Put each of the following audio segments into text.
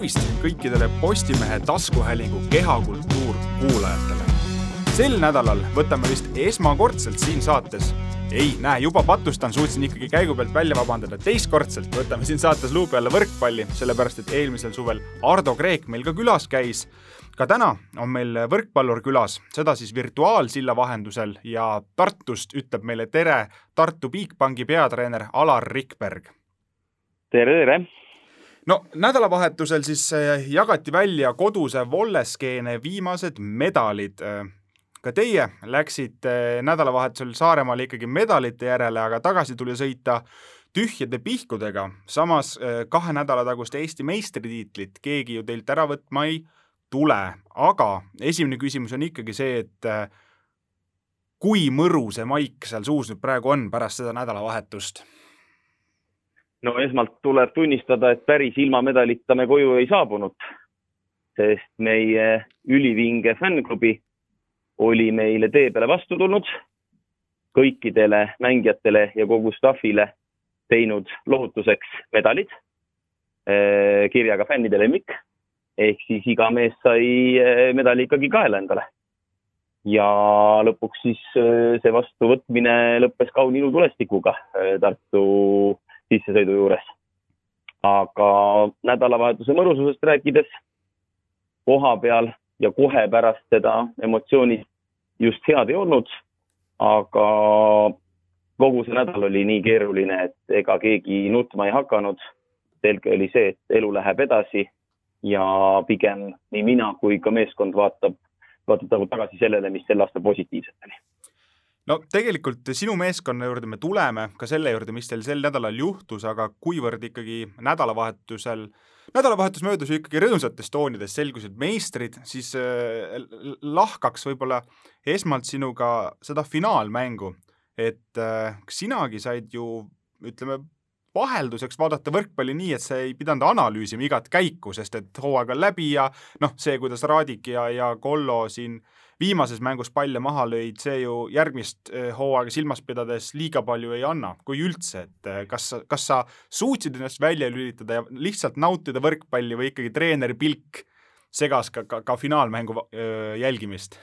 tervist kõikidele Postimehe taskuhäälingu Kehakultuur kuulajatele. sel nädalal võtame vist esmakordselt siin saates ei, näe, juba patustan, suutsin ikkagi käigu pealt välja vabandada. teistkordselt võtame siin saates luubi alla võrkpalli, sellepärast et eelmisel suvel Ardo Kreek meil ka külas käis. ka täna on meil võrkpallur külas, seda siis virtuaalsilla vahendusel ja Tartust ütleb meile tere Tartu Bigbanki peatreener Alar Rikberg. tere, tere no nädalavahetusel siis eh, jagati välja koduse Volleskeene viimased medalid. Eh, ka teie läksite nädalavahetusel Saaremaale ikkagi medalite järele, aga tagasi tuli sõita tühjade pihkudega. samas kahe nädala tagust Eesti meistritiitlit keegi ju teilt ära võtma ei tule, aga esimene küsimus on ikkagi see, et kui mõru see maik seal suus nüüd praegu on pärast seda nädalavahetust no esmalt tuleb tunnistada, et päris ilma medalita me koju ei saabunud, sest meie ülivinge fännklubi oli meile tee peale vastu tulnud, kõikidele mängijatele ja kogu staffile teinud lohutuseks medalid eh, kirjaga fännide lemmik ehk siis iga mees sai eh, medali ikkagi kaela endale. ja lõpuks siis eh, see vastuvõtmine lõppes kauni ilutulestikuga Tartu sissesõidu juures. aga nädalavahetuse mõnususest rääkides, koha peal ja kohe pärast seda emotsioonid just head ei olnud, aga kogu see nädal oli nii keeruline, et ega keegi nutma ei hakanud. selge oli see, et elu läheb edasi ja pigem nii mina kui ka meeskond vaatab, vaatab nagu tagasi sellele, mis sel aastal positiivset oli no tegelikult sinu meeskonna juurde me tuleme, ka selle juurde, mis teil sel nädalal juhtus, aga kuivõrd ikkagi nädalavahetusel, nädalavahetus möödus ju ikkagi rõõmsatest toonidest, selgusid meistrid, siis äh, lahkaks võib-olla esmalt sinuga seda finaalmängu, et äh, sinagi said ju ütleme, vahelduseks vaadata võrkpalli nii, et sa ei pidanud analüüsima igat käiku, sest et hooaeg on läbi ja noh, see, kuidas Raadik ja, ja Kollo siin äh, viimases mängus palle maha lõid, see ju järgmist eh, hooaega silmas pidades liiga palju ei anna, kui üldse, et eh, kas, kas sa suutsid ennast välja lülitada ja lihtsalt nautida võrkpalli või ikkagi treeneri pilk segas ka, ka, ka finaalmängu öö, jälgimist?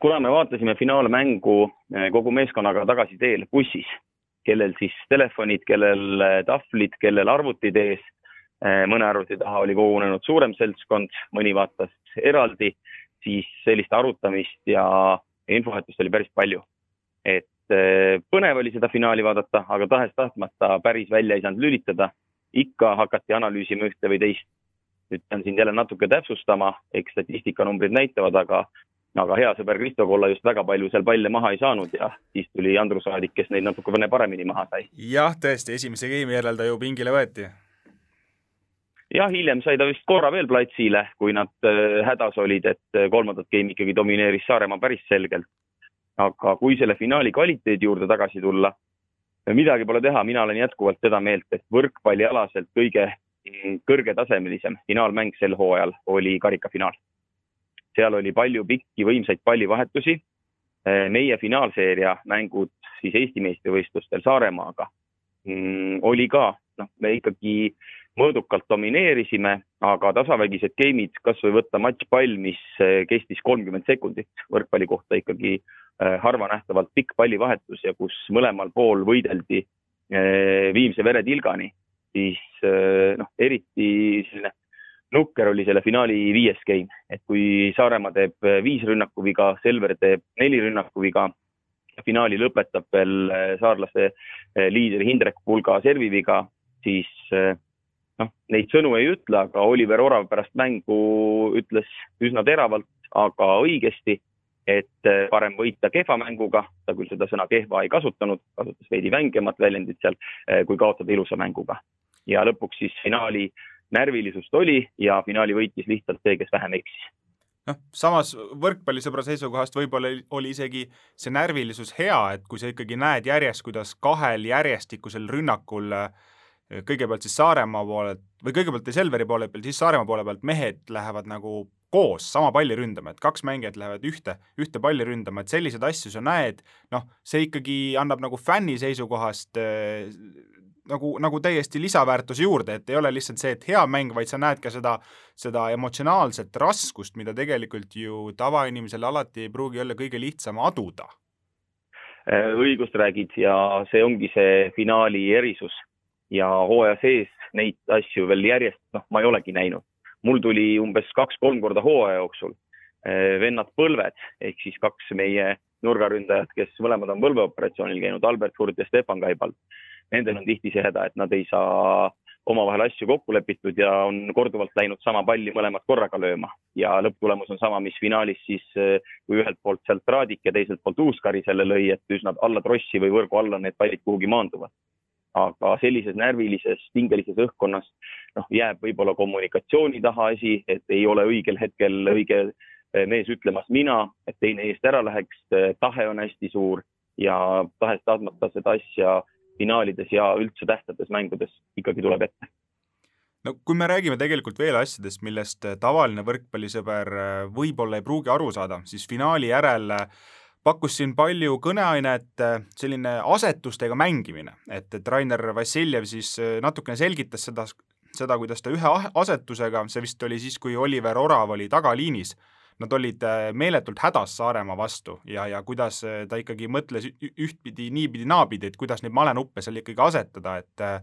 kuna me vaatasime finaalmängu eh, kogu meeskonnaga tagasi teel bussis, kellel siis telefonid, kellel tahvlid, kellel arvutid ees, mõne arvuti taha oli kogunenud suurem seltskond, mõni vaatas eraldi siis sellist arutamist ja infovahetust oli päris palju. et äh, põnev oli seda finaali vaadata, aga tahes-tahtmata päris välja ei saanud lülitada. ikka hakati analüüsima ühte või teist. nüüd pean siin jälle natuke täpsustama, eks statistikanumbrid näitavad, aga aga hea sõber Kristo Kolla just väga palju seal palle maha ei saanud ja siis tuli Andrus Aadik, kes neid natukene paremini maha sai. jah, tõesti, esimese geimi järel ta ju pingile võeti jah, hiljem sai ta vist korra veel platsile, kui nad äh, hädas olid, et äh, kolmandat geimi ikkagi domineeris Saaremaa päris selgelt. aga kui selle finaali kvaliteedi juurde tagasi tulla, midagi pole teha, mina olen jätkuvalt seda meelt, et võrkpallialaselt kõige kõrgetasemelisem finaalmäng sel hooajal oli karikafinaal. seal oli palju pikki võimsaid pallivahetusi. Äh, meie finaalseeria mängud siis Eesti meistrivõistlustel Saaremaaga mm, oli ka, noh, me ikkagi mõõdukalt domineerisime, aga tasavägised game'id, kasvõi võtta matšpall, mis eh, kestis kolmkümmend sekundit, võrkpalli kohta ikkagi eh, harvanähtavalt pikk pallivahetus ja kus mõlemal pool võideldi eh, viimse veretilgani, siis noh, eriti selline nukker oli selle finaali viies game, et kui Saaremaa teeb viis rünnakuviga, Selver teeb neli rünnakuviga, finaali lõpetab veel saarlase liider Hindrek Pulga serviviga, siis noh, neid sõnu ei ütle, aga Oliver Orav pärast mängu ütles üsna teravalt, aga õigesti, et eh, parem võita kehva mänguga, ta küll seda sõna kehva ei kasutanud, kasutas veidi vängemat väljendit seal, eh, kui kaotada ilusa mänguga. ja lõpuks siis finaali närvilisust oli ja finaali võitis lihtsalt see, kes vähem eksis noh, samas võrkpallisõbra seisukohast võib-olla oli isegi see närvilisus hea, et kui sa ikkagi näed järjest, kuidas kahel järjestikusel rünnakul äh, kõigepealt siis Saaremaa poolelt või kõigepealt Selveri poole peal, siis Saaremaa poole pealt mehed lähevad nagu koos sama palli ründama, et kaks mängijat lähevad ühte, ühte palli ründama, et selliseid asju sa näed, noh, see ikkagi annab nagu fänni seisukohast nagu, nagu täiesti lisaväärtuse juurde, et ei ole lihtsalt see, et hea mäng, vaid sa näed ka seda, seda emotsionaalset raskust, mida tegelikult ju tavainimesel alati ei pruugi olla kõige lihtsam aduda. Äh, õigust räägid ja see ongi see finaali erisus ja hooaja sees neid asju veel järjest, noh, ma ei olegi näinud. mul tuli umbes kaks-kolm korda hooaja jooksul äh, vennad põlved ehk siis kaks meie nurgaründajat, kes mõlemad on põlveoperatsioonil käinud, Albert Furt ja Stefan Kaibald nendel on tihti see häda, et nad ei saa omavahel asju kokku lepitud ja on korduvalt läinud sama palli mõlemad korraga lööma ja lõpptulemus on sama, mis finaalis siis, kui ühelt poolt sealt Raadik ja teiselt poolt Uuskari selle lõi, et üsna alla trossi või võrgu alla need pallid kuhugi maanduvad. Aga sellises närvilises, pingelises õhkkonnas noh, jääb võib-olla kommunikatsiooni taha asi, et ei ole õigel hetkel õige mees ütlemas mina, et teine eest ära läheks, tahe on hästi suur ja tahes-tahtmata seda asja finaalides ja üldse tähtsates mängudes ikkagi tuleb ette. No kui me räägime tegelikult veel asjadest, millest äh, tavaline võrkpallisõber võib-olla ei pruugi aru saada, siis finaali järel äh, pakkus siin palju kõneainet selline asetustega mängimine, et, et Rainer Vassiljev siis natukene selgitas seda, seda, kuidas ta ühe asetusega, see vist oli siis, kui Oliver Orav oli tagaliinis, nad olid äh, meeletult hädas Saaremaa vastu ja, ja kuidas äh, ta ikkagi mõtles ühtpidi, niipidi, naapidi, et kuidas neid malenuppe seal ikkagi asetada, et äh,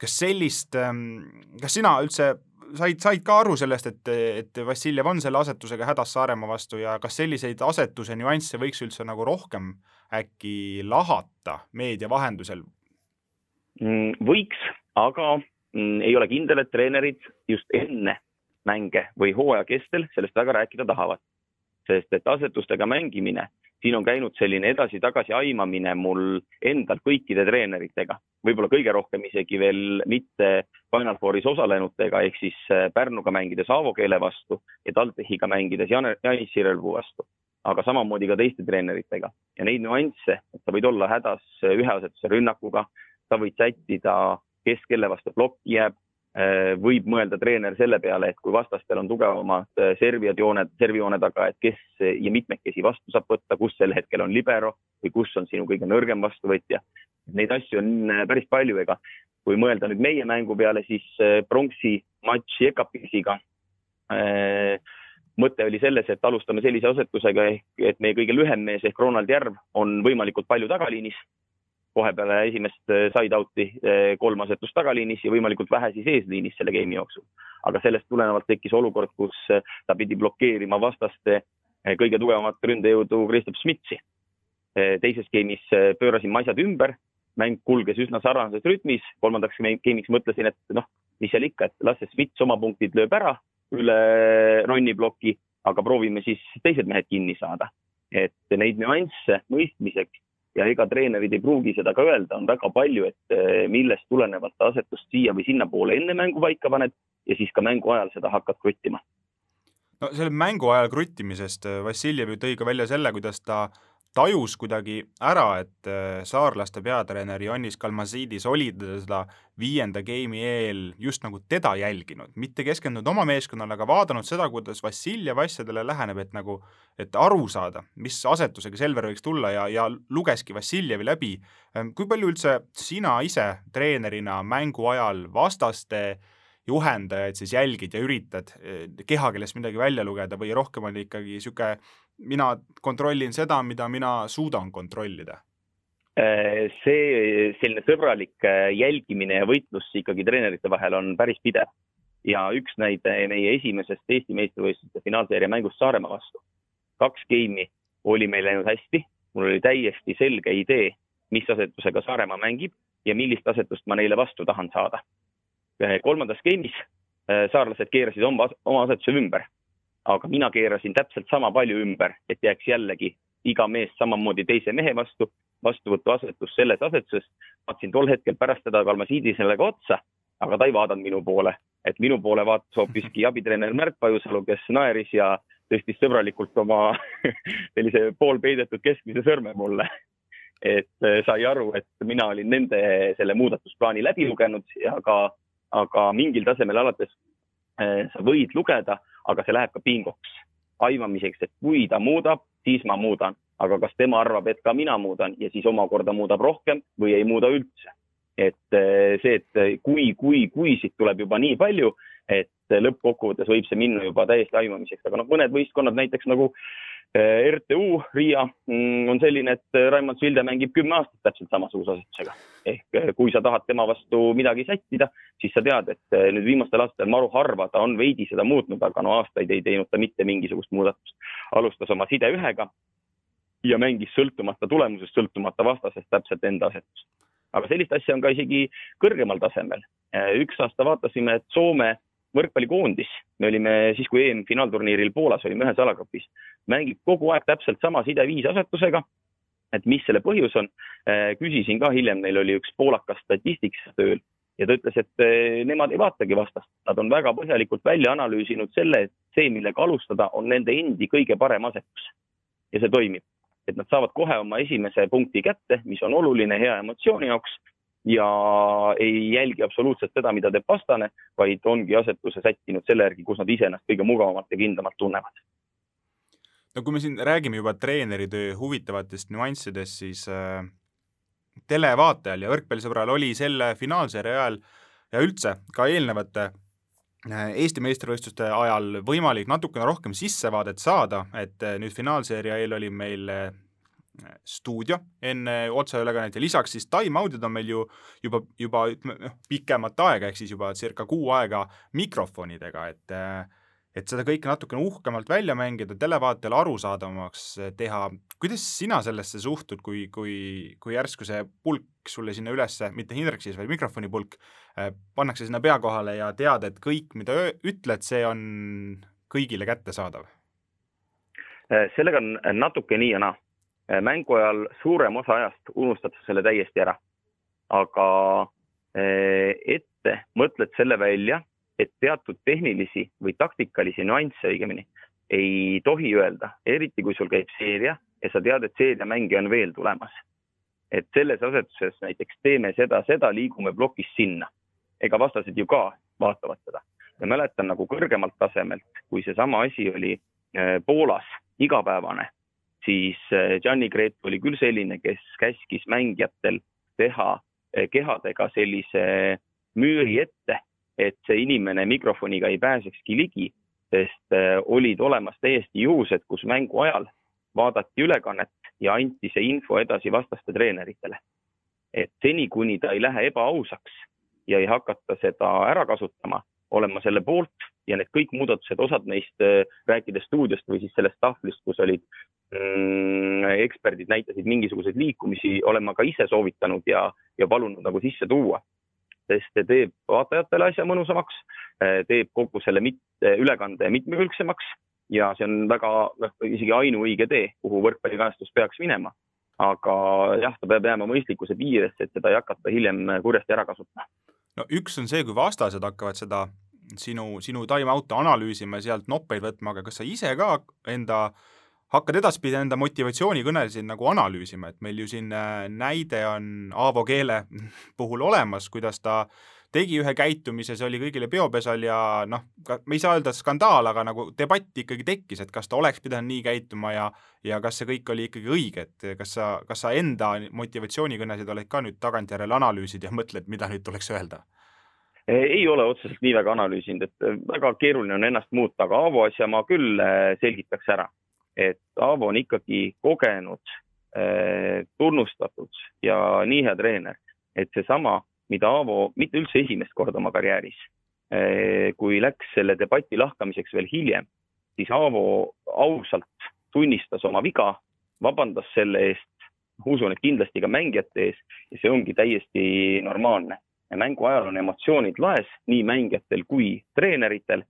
kas sellist, ähm, kas sina üldse said, said ka aru sellest, et, et Vassiljev on selle asetusega hädas Saaremaa vastu ja kas selliseid asetuse nüansse võiks üldse nagu rohkem äkki lahata meedia vahendusel? Mm, võiks, aga mm, ei ole kindel, et treenerid just enne mänge või hooaja kestel sellest väga rääkida tahavad. sest et asetustega mängimine, siin on käinud selline edasi-tagasi aimamine mul endal kõikide treeneritega, võib-olla kõige rohkem isegi veel mitte Final Fouris osalenutega, ehk siis äh, Pärnuga mängides Aavo Keele vastu ja TalTechiga mängides Janis Sirelpuu vastu. Aga samamoodi ka teiste treeneritega. Ja neid nüansse, et sa võid olla hädas ühe asetuse rünnakuga, sa võid sättida, kes kelle vastu plokki jääb, Äh, võib mõelda treener selle peale, et kui vastastel on tugevamad äh, servijad jooned, servijoone taga, et kes ja mitmekesi vastu saab võtta, kus sel hetkel on libero või kus on sinu kõige nõrgem vastuvõtja. Neid asju on äh, päris palju, ega kui mõelda nüüd meie mängu peale, siis pronksi matš Jekapisiga. mõte oli selles, et alustame sellise asetusega ehk, et meie kõige lühem mees ehk Ronald Järv on võimalikult palju tagaliinis kohe peale esimest äh, side-out'i äh, kolm asetust tagaliinis ja võimalikult vähe siis eesliinis selle game'i jooksul. aga sellest tulenevalt tekkis olukord, kus äh, ta pidi blokeerima vastaste kõige tugevamat ründejõudu Kristof Schmidtsi. teises game'is pöörasin ma asjad ümber, mäng kulges üsna sarnases rütmis, kolmandaks game'iks mõtlesin, et noh, mis seal ikka, et las see Schmidts oma punktid lööb ära üle Ronni ploki, aga proovime siis teised mehed kinni saada. et neid nüansse mõistmiseks ja ega treenerid ei pruugi seda ka öelda, on väga palju, et eh, millest tulenevalt asetust siia või sinnapoole enne mängu paika paned ja siis ka mängu ajal seda hakkad kruttima. no selle mängu ajal kruttimisest eh, Vassiljev ju tõi ka välja selle, kuidas ta tajus kuidagi ära, et äh, saarlaste peatreener Ioannis Kalmasiidis oli seda viienda game'i eel just nagu teda jälginud, mitte keskendunud oma meeskonnale, aga vaadanud seda, kuidas Vassiljev asjadele läheneb, et nagu, et aru saada, mis asetusega Selver võiks tulla ja, ja lugeski Vassiljevi läbi. Ähm, kui palju üldse sina ise treenerina mängu ajal vastaste juhendajaid siis jälgid ja üritad äh, kehakeelest midagi välja lugeda või rohkem on ikkagi niisugune mina kontrollin seda, mida mina suudan kontrollida? Äh, see selline sõbralik äh, jälgimine ja võitlus ikkagi treenerite vahel on päris pidev ja üks näide meie esimesest Eesti meistrivõistluste finaalseeria mängust Saaremaa vastu. kaks geimi oli meil läinud hästi, mul oli täiesti selge idee, mis asetusega Saaremaa mängib ja millist asetust ma neile vastu tahan saada. Äh, kolmandas geimis saarlased keerasid oma, oma asetuse ümber aga mina keerasin täpselt sama palju ümber, et jääks jällegi iga mees samamoodi teise mehe vastu, vastuvõtuasetus selles asetuses. vaatasin tol hetkel pärast seda Kalmasiidi sellega otsa, aga ta ei vaadanud minu poole, et minu poole vaatas hoopiski abitreener Märt Pajusalu, kes naeris ja tõstis sõbralikult oma sellise poolpeidetud keskmise sõrme mulle. et äh, sai aru, et mina olin nende selle muudatusplaani läbi lugenud ja ka, aga mingil tasemel alates äh, sa võid lugeda aga see läheb ka pingoks, aimamiseks, et kui ta muudab, siis ma muudan, aga kas tema arvab, et ka mina muudan ja siis omakorda muudab rohkem või ei muuda üldse. et see, et kui, kui, kui siit tuleb juba nii palju, et lõppkokkuvõttes võib see minna juba täiesti aimamiseks, aga noh, mõned võistkonnad näiteks nagu Eh, RTU Riia mm, on selline, et Raimond Silde mängib kümme aastat täpselt samasuguse asetusega. ehk eh, kui sa tahad tema vastu midagi sättida, siis sa tead, et nüüd viimastel aastatel maru harva ta on veidi seda muutnud, aga no aastaid ei teinud ta mitte mingisugust muudatust. alustas oma side ühega ja mängis sõltumata tulemusest, sõltumata vastasest täpselt enda asetust. aga sellist asja on ka isegi kõrgemal tasemel. üks aasta vaatasime, et Soome võrkpallikoondis, me olime siis, kui EM-finaalturniiril Poolas olime ühes alagrupis, mängib kogu aeg täpselt sama sideviis asetusega. et mis selle põhjus on, äh, küsisin ka hiljem, neil oli üks poolakas statistik tööl ja ta ütles, et äh, nemad ei vaatagi vastast, nad on väga põhjalikult välja analüüsinud selle, et see, millega alustada, on nende endi kõige parem asetus. ja see toimib, et nad saavad kohe oma esimese punkti kätte, mis on oluline hea emotsiooni jaoks ja ei jälgi absoluutselt seda, mida teeb vastane, vaid ongi asetuse sättinud selle järgi, kus nad ise ennast kõige mugavamalt ja kindlamalt tunnevad. no kui me siin räägime juba treeneritöö huvitavatest nüanssidest, siis äh, televaatajal ja võrkpallisõbral oli selle finaalseeria ajal ja üldse ka eelnevate äh, Eesti meistrivõistluste ajal võimalik natukene rohkem sissevaadet saada, et äh, nüüd finaalseeria eel oli meil äh, stuudio enne otseülekannet ja lisaks siis time-out'id on meil ju juba, juba ütleme noh, pikemat aega, ehk siis juba circa kuu aega mikrofonidega, et et seda kõike natukene uhkemalt välja mängida, televaatajale arusaadavamaks teha. kuidas sina sellesse suhtud, kui, kui, kui järsku see pulk sulle sinna ülesse, mitte Hindrek siis, vaid mikrofoni pulk, pannakse sinna pea kohale ja tead, et kõik, mida ütled, see on kõigile kättesaadav? sellega on natuke nii ja naa mängu ajal suurem osa ajast unustad sa selle täiesti ära. aga äh, ette mõtled selle välja, et teatud tehnilisi või taktikalisi nüansse õigemini ei tohi öelda, eriti kui sul käib seeria ja sa tead, et seeriamänge on veel tulemas. et selles asetuses näiteks teeme seda, seda, liigume plokist sinna. ega vastased ju ka vaatavad seda. ma mäletan nagu kõrgemalt tasemelt, kui seesama asi oli äh, Poolas igapäevane siis eh, Gianni Gretu oli küll selline, kes käskis mängijatel teha eh, kehadega sellise müüri ette, et see inimene mikrofoniga ei pääsekski ligi, sest eh, olid olemas täiesti juhused, kus mängu ajal vaadati ülekannet ja anti see info edasi vastaste treeneritele. et seni, kuni ta ei lähe ebaausaks ja ei hakata seda ära kasutama, olen ma selle poolt ja need kõik muudatused, osad neist rääkides stuudiost või siis sellest tahvlist, kus olid eksperdid näitasid mingisuguseid liikumisi, olen ma ka ise soovitanud ja, ja palunud nagu sisse tuua. sest see teeb vaatajatele asja mõnusamaks, eh, teeb kogu selle mit-, ülekande mitmekülgsemaks ja see on väga, noh, isegi ainuõige tee, kuhu võrkpallikajastus peaks minema. aga jah, ta peab jääma mõistlikkuse piiresse, et seda ei hakata hiljem kurjasti ära kasutama. no üks on see, kui vastased hakkavad seda sinu, sinu time-out'e analüüsima ja sealt noppeid võtma, aga kas sa ise ka enda äh, hakkad edaspidi enda motivatsioonikõnesid nagu analüüsima, et meil ju siin äh, näide on Aavo Keele puhul olemas, kuidas ta tegi ühe käitumise, see oli kõigile peopesal ja noh, me ei saa öelda skandaal, aga nagu debatt ikkagi tekkis, et kas ta oleks pidanud nii käituma ja ja kas see kõik oli ikkagi õige, et kas sa, kas sa enda motivatsioonikõnesid oled ka nüüd tagantjärele analüüsid ja mõtled, mida nüüd tuleks öelda? ei ole otseselt nii väga analüüsinud, et väga keeruline on ennast muuta, aga Aavo asja ma küll äh, selgitaks ära et Aavo on ikkagi kogenud, eh, tunnustatud ja nii hea treener, et seesama, mida Aavo mitte üldse esimest korda oma karjääris, eh, kui läks selle debati lahkamiseks veel hiljem, siis Aavo ausalt tunnistas oma viga, vabandas selle eest, usun, et kindlasti ka mängijate ees ja see ongi täiesti normaalne. mängu ajal on emotsioonid laes nii mängijatel kui treeneritel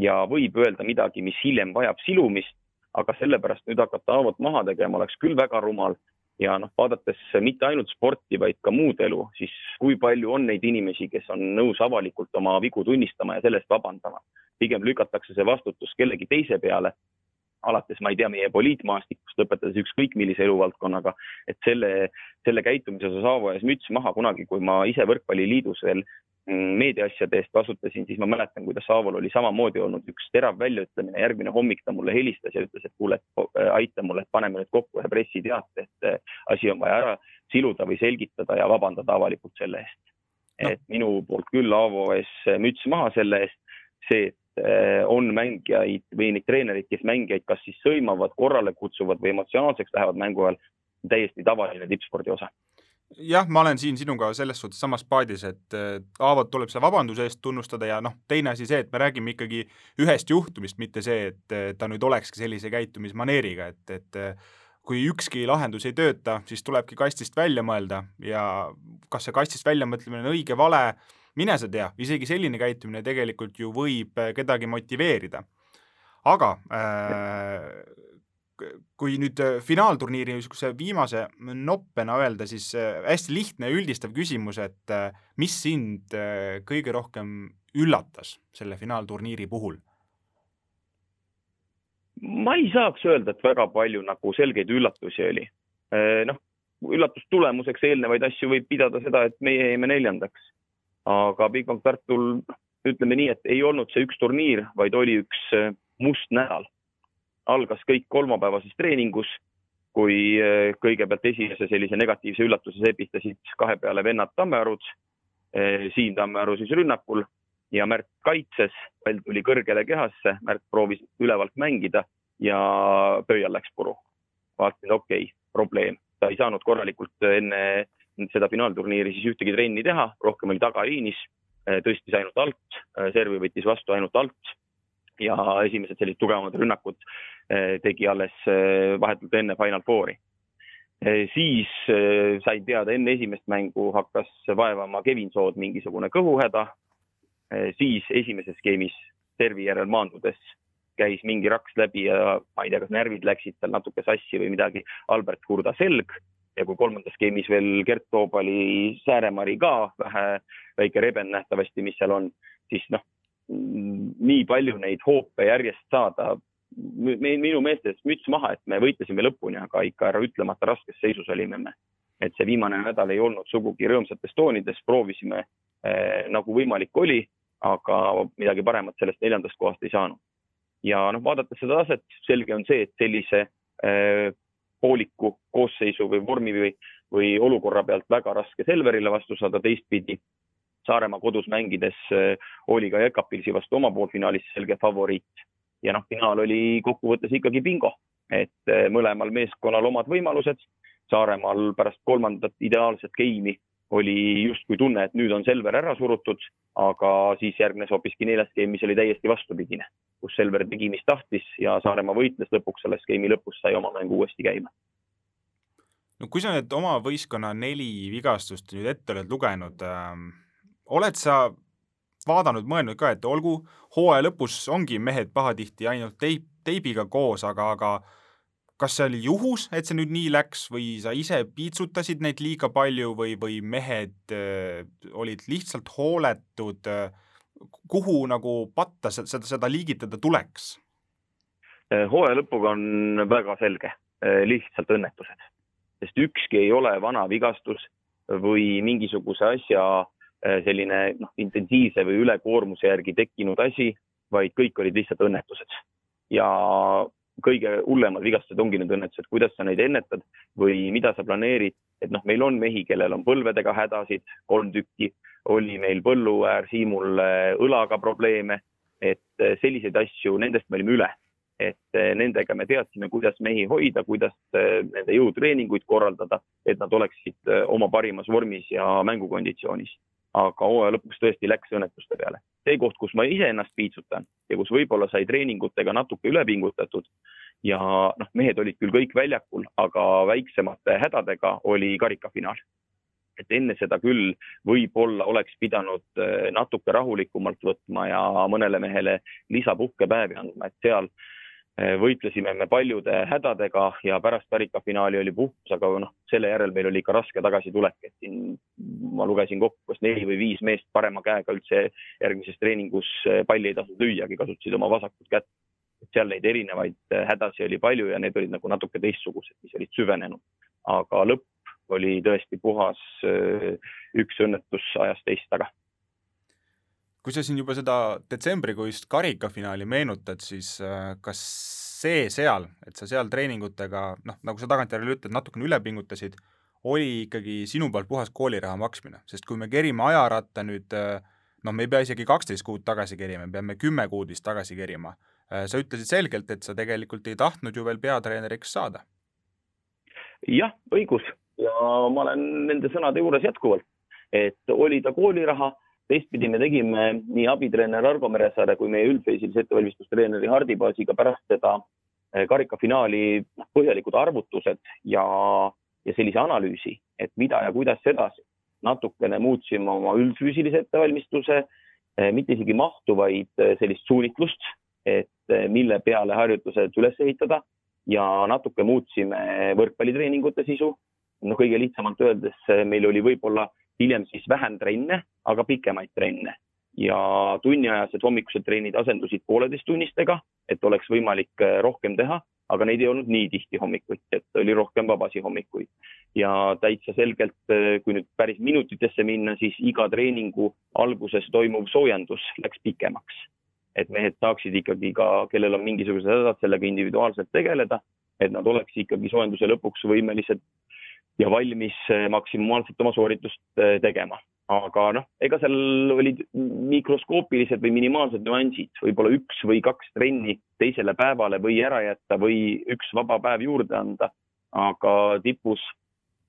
ja võib öelda midagi, mis hiljem vajab silumist aga sellepärast nüüd hakata Aavot maha tegema oleks küll väga rumal ja noh, vaadates mitte ainult sporti, vaid ka muud elu, siis kui palju on neid inimesi, kes on nõus avalikult oma vigu tunnistama ja selle eest vabandama. pigem lükatakse see vastutus kellegi teise peale, alates, ma ei tea, meie poliitmaastikust, lõpetades ükskõik millise eluvaldkonnaga, et selle, selle käitumise osas Aavo ees müts maha. Kunagi, kui ma ise Võrkpalliliidus veel Mm, meediaasjade eest vastutasin, siis ma mäletan, kuidas Aavol oli samamoodi olnud üks terav väljaütlemine, järgmine hommik ta mulle helistas ja ütles, et kuule, äh, aita mulle, et paneme nüüd kokku ühe pressiteate, et äh, asi on vaja ära siluda või selgitada ja vabandada avalikult selle eest. no.. et minu poolt küll Aavo ees müts maha selle eest, see, et on mängijaid või neid treenereid, kes mängijaid kas siis sõimavad, korrale kutsuvad või emotsionaalseks lähevad mängu ajal, täiesti tavaline tippspordi osa. Jah, ma olen siin sinuga selles suhtes samas paadis, et Aavot tuleb selle vabanduse eest tunnustada ja noh, teine asi see, et me räägime ikkagi ühest juhtumist, mitte see, et ta nüüd olekski sellise käitumismaneeriga, et, et kui ükski lahendus ei tööta, siis tulebki kastist välja mõelda ja kas see kastist väljamõtlemine on õige, vale, mine sa tea, isegi selline käitumine tegelikult ju võib kedagi motiveerida. aga äh, kui nüüd äh, finaalturniiri niisuguse viimase noppena öelda, siis äh, hästi lihtne ja üldistav küsimus, et äh, mis sind kõige rohkem üllatas selle finaalturniiri puhul? ma ei saaks öelda, et väga palju nagu selgeid üllatusi oli. noh, üllatustulemuseks eelnevaid asju võib pidada seda, et meie jäime neljandaks. Aga Bigbank Tartul, ütleme nii, et ei olnud see üks turniir, vaid oli üks must nädal algas kõik kolmapäevases treeningus, kui eh, kõigepealt esimese sellise negatiivse üllatuse sepitasid kahe peale vennad Tammearud, eh, Siim Tammearu siis rünnakul ja Märt kaitses, pall tuli kõrgele kehasse, Märt proovis ülevalt mängida ja pöial läks puru. vaatasin, okei okay,, probleem, ta ei saanud korralikult enne seda finaalturniiri siis ühtegi trenni teha, rohkem oli tagaliinis, eh, tõstis ainult alt, servi võttis vastu ainult alt ja esimesed sellised tugevamad rünnakud eh, tegi alles eh, vahetult enne Final Fouri. Eh, siis sain teada, enne esimest mängu hakkas vaevama Kevin Sood mingisugune kõhuhäda. siis esimeses skeemis servi järel maandudes käis mingi raks läbi ja ma ei tea, kas närvid läksid tal natuke sassi või midagi, Albert Kurda selg ja kui kolmandas skeemis veel Gert Toobali sääremari ka, vähe, väike reben nähtavasti, mis seal on, siis noh, nii palju neid hoope järjest saada. minu meelest müts maha, et me võitlesime lõpuni, aga ikka ära ütlemata raskes seisus olime me. et see viimane nädal ei olnud sugugi rõõmsates toonides, proovisime eh, nagu võimalik oli, aga midagi paremat sellest neljandast kohast ei saanud. ja noh, vaadates seda taset, selge on see, et sellise eh, pooliku koosseisu või vormi või, või olukorra pealt väga raske Selverile vastu saada, teistpidi Saaremaa kodus mängides äh, oli ka Jekapilsi vastu oma poolfinaalis selge favoriit ja noh, finaal oli kokkuvõttes ikkagi bingo, et äh, mõlemal meeskonnal omad võimalused. Saaremaal pärast kolmandat ideaalset geimi oli justkui tunne, et nüüd on Selver ära surutud, aga siis järgnes hoopiski neljas geim, mis oli täiesti vastupidine, kus Selver tegi, mis tahtis ja Saaremaa võitles lõpuks selles geimi lõpus, sai oma mängu uuesti käima. No kui sa nüüd oma võistkonna neli vigastust nüüd ette oled lugenud ähm oled sa vaadanud, mõelnud ka, et olgu, hooaja lõpus ongi mehed pahatihti ainult teip, teibiga koos, aga, aga kas see oli juhus, et see nüüd nii läks või sa ise piitsutasid neid liiga palju või, või mehed äh, olid lihtsalt hooletud äh,, kuhu nagu patta seda, seda liigitada tuleks? Äh, hooaja lõpuga on väga selge, äh, lihtsalt õnnetused, sest ükski ei ole vana vigastus või mingisuguse asja Äh, selline noh, intensiivse või ülekoormuse järgi tekkinud asi, vaid kõik olid lihtsalt õnnetused. ja kõige hullemad vigastused ongi need õnnetused, kuidas sa neid ennetad või mida sa planeerid, et noh, meil on mehi, kellel on põlvedega hädasid, kolm tükki, oli meil Põlluäär Siimul äh, õlaga probleeme, et äh, selliseid asju, nendest me olime üle. Et nendega me teadsime, kuidas mehi hoida, kuidas nende jõutreeninguid korraldada, et nad oleksid oma parimas vormis ja mängukonditsioonis aga hooaja lõpuks tõesti läks õnnetuste peale. see koht, kus ma iseennast piitsutan ja kus võib-olla sai treeningutega natuke üle pingutatud ja noh, mehed olid küll kõik väljakul, aga väiksemate hädadega oli karikafinaal. et enne seda küll võib-olla oleks pidanud eh, natuke rahulikumalt võtma ja mõnele mehele lisapuhkepäevi andma, et seal äh, võitlesime me paljude hädadega ja pärast karikafinaali oli puhkus, aga noh, selle järel meil oli ikka raske tagasitulek, et siin ma lugesin kokku, kas neli või viis meest parema käega üldse järgmises treeningus eh, palli ei tahtnud lüüagi, kasutasid oma vasakut kätt. seal neid erinevaid eh, hädasid oli palju ja need olid nagu natuke teistsugused, mis olid süvenenud. aga lõpp oli tõesti puhas üks õnnetus ajast teist taga kui sa siin juba seda detsembrikuist karikafinaali meenutad, siis äh, kas see seal, et sa seal treeningutega noh, nagu sa tagantjärele ütled, natukene üle pingutasid, oli ikkagi sinu poolt puhas kooliraha maksmine, sest kui me kerime ajaratta nüüd noh, me ei pea isegi kaksteist kuud tagasi kerima, me peame kümme kuud vist tagasi kerima. sa ütlesid selgelt, et sa tegelikult ei tahtnud ju veel peatreeneriks saada. jah, õigus ja ma olen nende sõnade juures jätkuvalt, et oli ta kooliraha, teistpidi me tegime nii abitreener Argo Meresaare kui meie üldfeisilise ettevalmistustreeneri Hardi baasiga pärast seda eh, karikafinaali noh, põhjalikud arvutused ja, ja sellise analüüsi, et mida ja kuidas edasi. natukene muutsime oma üldfüüsilise ettevalmistuse, eh, mitte isegi mahtu, vaid eh, sellist suunitlust, et mille peale harjutused üles ehitada ja natuke muutsime võrkpallitreeningute sisu noh, kõige lihtsamalt öeldes meil oli võib-olla hiljem siis vähem trenne, aga pikemaid trenne ja tunniajased hommikused trennid asendusid pooleteisttunnistega, et oleks võimalik äh, rohkem teha, aga neid ei olnud nii tihti hommikuti, et oli rohkem vabasid hommikuid. ja täitsa selgelt, äh, kui nüüd päris minutitesse minna, siis iga treeningu alguses toimuv soojendus läks pikemaks. et mehed saaksid ikkagi ka, kellel on mingisugused hädad, sellega individuaalselt tegeleda, et nad oleks ikkagi soojenduse lõpuks võimelised ja valmis eh, maksimaalselt oma sooritust eh, tegema. aga noh, ega seal olid mikroskoopilised või minimaalsed nüansid, võib-olla üks või kaks trenni teisele päevale või ära jätta või üks vaba päev juurde anda. aga tipus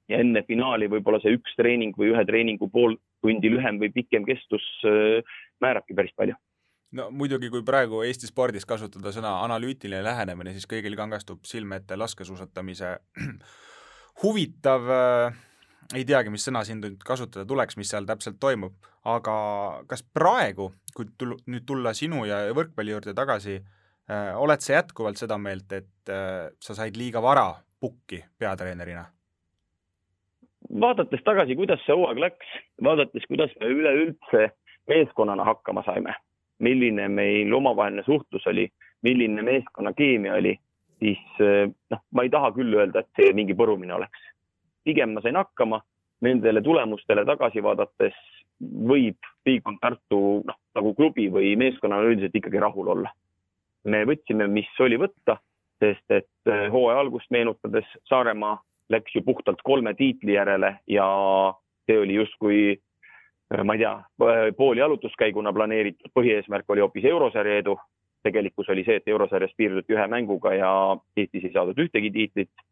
ja enne finaali võib-olla see üks treening või ühe treeningu pool tundi lühem või pikem kestus eh, määrabki päris palju no muidugi, kui praegu Eesti spordis kasutada sõna analüütiline lähenemine, siis kõigil kangastub silme ette laskesuusatamise huvitav äh, ei teagi, mis sõna siin nüüd kasutada tuleks, mis seal täpselt toimub, aga kas praegu, kui tul-, nüüd tulla sinu ja võrkpalli juurde tagasi äh,, oled sa jätkuvalt seda meelt, et äh, sa said liiga vara pukki peatreenerina? vaadates tagasi, kuidas see hooaeg läks, vaadates, kuidas me üleüldse meeskonnana hakkama saime, milline meil omavaheline suhtlus oli, milline meeskonna keemia oli, siis eh, noh, ma ei taha küll öelda, et see mingi põrumine oleks. pigem ma sain hakkama, nendele tulemustele tagasi vaadates võib Bigond Tartu noh, nagu klubi või meeskonnana üldiselt ikkagi rahul olla. me võtsime, mis oli võtta, sest et eh, hooaja algust meenutades Saaremaa läks ju puhtalt kolme tiitli järele ja see oli justkui eh, ma ei tea, pooli jalutuskäiguna planeeritud, põhieesmärk oli hoopis eurosarja edu tegelikkus oli see, et eurosarjas piirduti ühe mänguga ja Eestis ei saadud ühtegi tiitlit.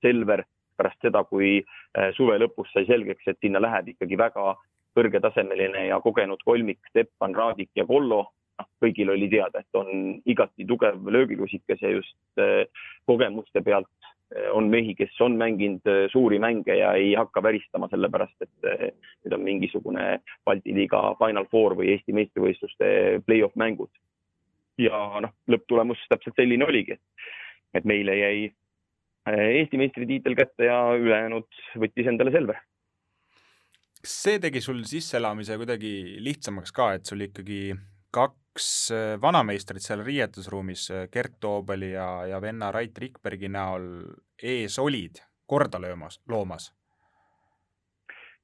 Selver pärast seda, kui äh, suve lõpus sai selgeks, et sinna läheb ikkagi väga kõrgetasemeline ja kogenud kolmik Steppan, Raadik ja Kollo, noh, kõigil oli teada, et on igati tugev löögilusikas ja just äh, kogemuste pealt äh, on mehi, kes on mänginud suuri mänge ja ei hakka väristama sellepärast, et need on mingisugune Balti liiga Final Four või Eesti meistrivõistluste play-off mängud ja noh, lõpptulemus täpselt selline oligi, et meile jäi äh, Eesti meistritiitel kätte ja ülejäänud võttis endale Selver. kas see tegi sul sisseelamise kuidagi lihtsamaks ka, et sul ikkagi kaks äh, vanameistrit seal riietusruumis, äh, Gert Toobali ja, ja venna Rait Rikbergi näol ees olid korda löömas, loomas?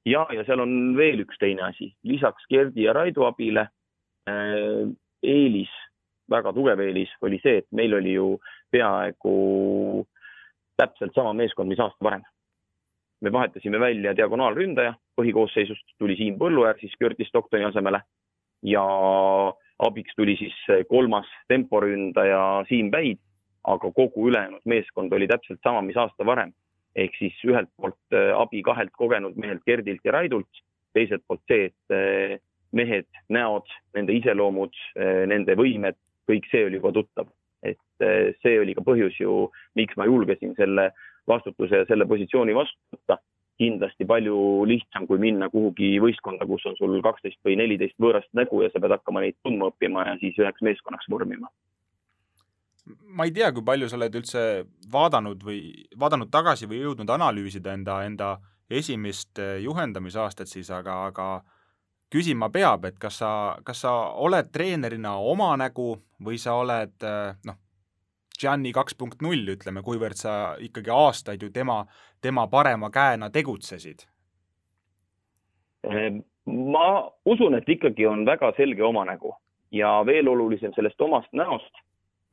ja, ja seal on veel üks teine asi, lisaks Gerdi ja Raido abile eelis väga tugev eelis oli see, et meil oli ju peaaegu täpselt sama meeskond, mis aasta varem. me vahetasime välja diagonaalründaja, põhikoosseisust tuli Siim Põlluäär siis Curtis Stocktoni asemele ja abiks tuli siis kolmas temporündaja Siim Päid, aga kogu ülejäänud meeskond oli täpselt sama, mis aasta varem. ehk siis ühelt poolt äh, abi kahelt kogenud mehelt Gerdilt ja Raidult, teiselt poolt see, et äh, mehed, näod, nende iseloomud, äh, nende võimed kõik see oli juba tuttav. et eh, see oli ka põhjus ju, miks ma julgesin selle vastutuse ja selle positsiooni vastu võtta. kindlasti palju lihtsam, kui minna kuhugi võistkonda, kus on sul kaksteist või neliteist võõrast nägu ja sa pead hakkama neid tundma õppima ja siis üheks meeskonnaks vormima ma ei tea, kui palju sa oled üldse vaadanud või vaadanud tagasi või jõudnud analüüsida enda, enda esimest eh, juhendamisaastat siis, aga, aga küsima peab, et kas sa, kas sa oled treenerina oma nägu või sa oled äh, noh, Gianni kaks punkt null, ütleme, kuivõrd sa ikkagi aastaid ju tema, tema parema käena tegutsesid? Ehm, ma usun, et ikkagi on väga selge oma nägu ja veel olulisem sellest omast näost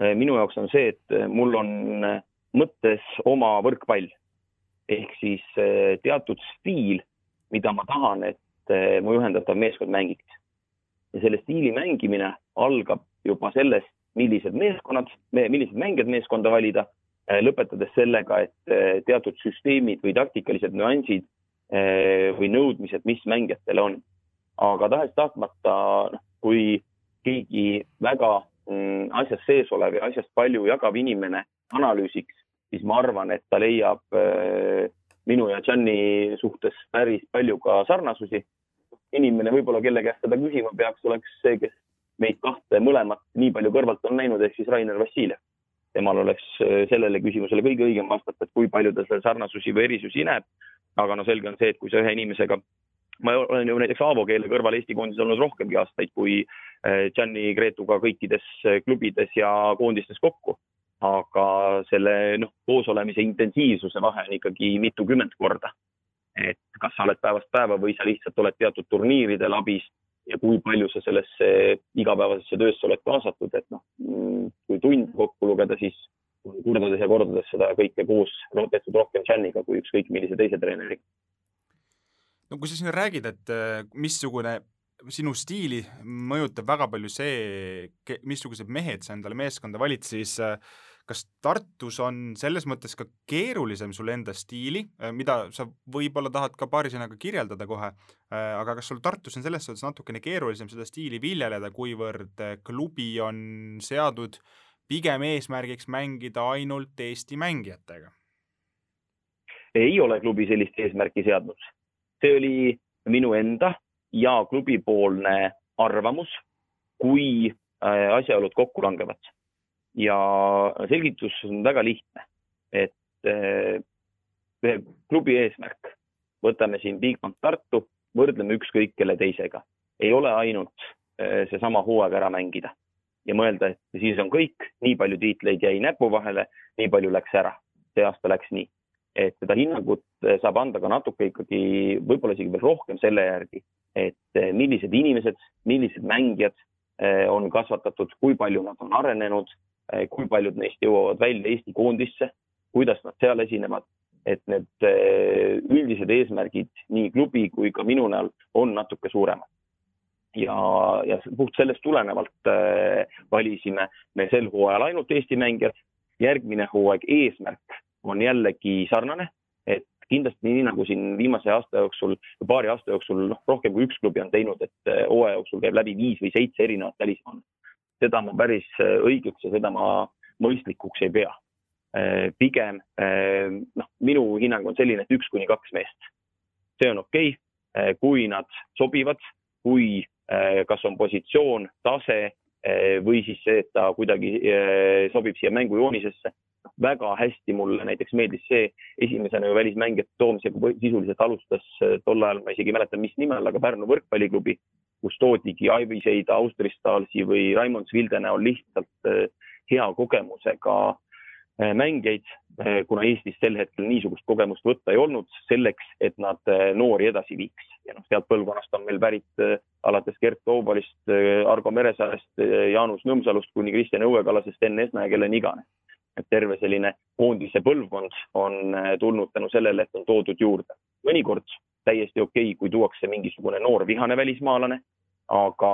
eh, minu jaoks on see, et mul on eh, mõttes oma võrkpall. ehk siis teatud stiil, mida ma tahan, et äh, mu juhendatav meeskond mängiks. ja selle stiili mängimine algab juba sellest, millised meeskonnad, millised mängijad meeskonda valida, lõpetades sellega, et teatud süsteemid või taktikalised nüansid või nõudmised, mis mängijatel on. aga tahes-tahtmata, noh, kui keegi väga mm, asjas sees olev ja asjast palju jagav inimene analüüsiks, siis ma arvan, et ta leiab äh, minu ja Gianni suhtes päris palju ka sarnasusi. inimene võib-olla, kelle käest seda küsima peaks, oleks see, kes meid kahte mõlemat nii palju kõrvalt on näinud, ehk siis Rainer Vassiljev. temal oleks äh, sellele küsimusele kõige õigem vastata, et kui palju ta seal sarnasusi või erisusi näeb. aga no selge on see, et kui sa ühe inimesega ma olen ju näiteks Aavo keele kõrval Eesti koondises olnud rohkemgi aastaid kui äh, Gianni Gretuga kõikides klubides ja koondistes kokku aga selle noh, koosolemise intensiivsuse vahe on ikkagi mitukümmend korda. et kas sa oled päevast päeva või sa lihtsalt oled teatud turniiridel abis ja kui palju sa sellesse igapäevasesse töösse oled kaasatud, et noh, kui tund kokku lugeda, siis kordades ja kordades seda kõike koos tehtud rohkem Janiga kui ükskõik millise teise treeneriga. no kui sa siin räägid, et äh, missugune sinu stiili mõjutab väga palju see, missugused mehed sa endale meeskonda valid, siis äh, kas Tartus on selles mõttes ka keerulisem sul enda stiili, äh, mida sa võib-olla tahad ka paari sõnaga kirjeldada kohe, äh, aga kas sul Tartus on selles suhtes natukene keerulisem seda stiili viljeleda, kuivõrd klubi on seadud pigem eesmärgiks mängida ainult Eesti mängijatega? ei ole klubi sellist eesmärki seadnud. see oli minu enda ja klubipoolne arvamus, kui asjaolud kokku langevad. Ja selgitus on väga lihtne, et ühe klubi eesmärk, võtame siin Bigbank Tartu, võrdleme ükskõik kelle teisega, ei ole ainult eh, seesama hooaeg ära mängida ja mõelda, et siis on kõik, nii palju tiitleid jäi näpu vahele, nii palju läks ära. see aasta läks nii, et seda hinnangut saab anda ka natuke ikkagi, võib-olla isegi veel rohkem selle järgi, et millised inimesed, millised mängijad on kasvatatud, kui palju nad on arenenud Eh, kui paljud neist jõuavad välja Eesti koondisse, kuidas nad seal esinevad, et need eh, üldised eesmärgid nii klubi kui ka minu näol on natuke suuremad. ja, ja puht sellest tulenevalt valisime me sel hooajal ainult Eesti mängijad. järgmine hooaeg eesmärk on jällegi sarnane, kindlasti nii nagu siin viimase aasta jooksul, paari aasta jooksul, noh, rohkem kui üks klubi on teinud, et hooaja jooksul käib läbi viis või seitse erinevat välismaal seda ma päris äh, õigeks ja seda ma mõistlikuks ei pea. Äh, pigem noh, minu hinnang on selline, et üks kuni kaks meest, see on okei okay., kui nad sobivad, kui kas on positsioon, tase või siis see, et ta kuidagi sobib siia mängujoonisesse. Väga hästi mulle näiteks meeldis see esimesena ju välismängijate toomisega sisuliselt alustas tol ajal, ma isegi ei mäleta, mis nime all, aga Pärnu võrkpalliklubi kus toodigi Aiviseid Austristalsi või Raimond Svilde näol lihtsalt eh, hea kogemusega eh, mängijaid, kuna Eestis sel hetkel niisugust kogemust võtta ei olnud, selleks, et nad noori edasi viiks. ja noh, sealt põlvkonnast on meil pärit alates Gert Toobalist, Argo Meresaarest, Jaanus Nõmsalust kuni Kristjan Õuekallasest, Enn Esmäe, kelleni iganes. Et terve selline koondise põlvkond on tulnud tänu sellele, et on toodud juurde. mõnikord täiesti okei okay,, kui tuuakse mingisugune noor vihane välismaalane, aga,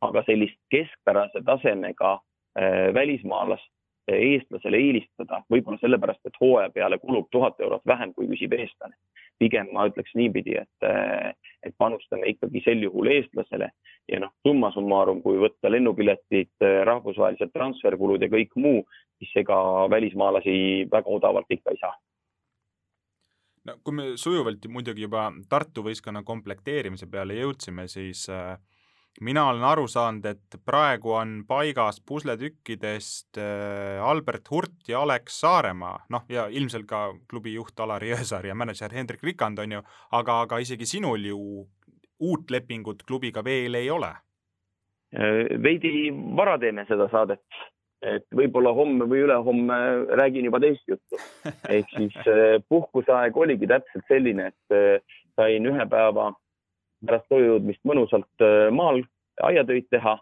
aga sellist keskpärase tasemega äh, välismaalast äh, eestlasele eelistada, võib-olla sellepärast, et hooaja peale kulub tuhat eurot vähem, kui küsib eestlane. pigem ma ütleks niipidi, et, et panustame ikkagi sel juhul eestlasele. Ja noh, summa summarum, kui võtta lennupiletid, rahvusvahelised transferkulud ja kõik muu, siis ega välismaalasi väga odavalt ikka ei saa. No kui me sujuvalt muidugi juba Tartu võistkonna komplekteerimise peale jõudsime, siis äh, mina olen aru saanud, et praegu on paigas pusletükkidest äh, Albert Hurt ja Alex Saaremaa, noh, ja ilmselt ka klubi juht Alari Jõesaar ja mänedžer Hendrik Rikand, on ju, aga, aga isegi sinul ju uut lepingut klubiga veel ei ole. Äh, veidi vara teeme seda saadet et võib-olla homme või ülehomme räägin juba teist juttu. ehk siis eh, puhkuseaeg oligi täpselt selline, et sain ühe päeva pärast koju jõudmist mõnusalt eh, maal aiatöid teha.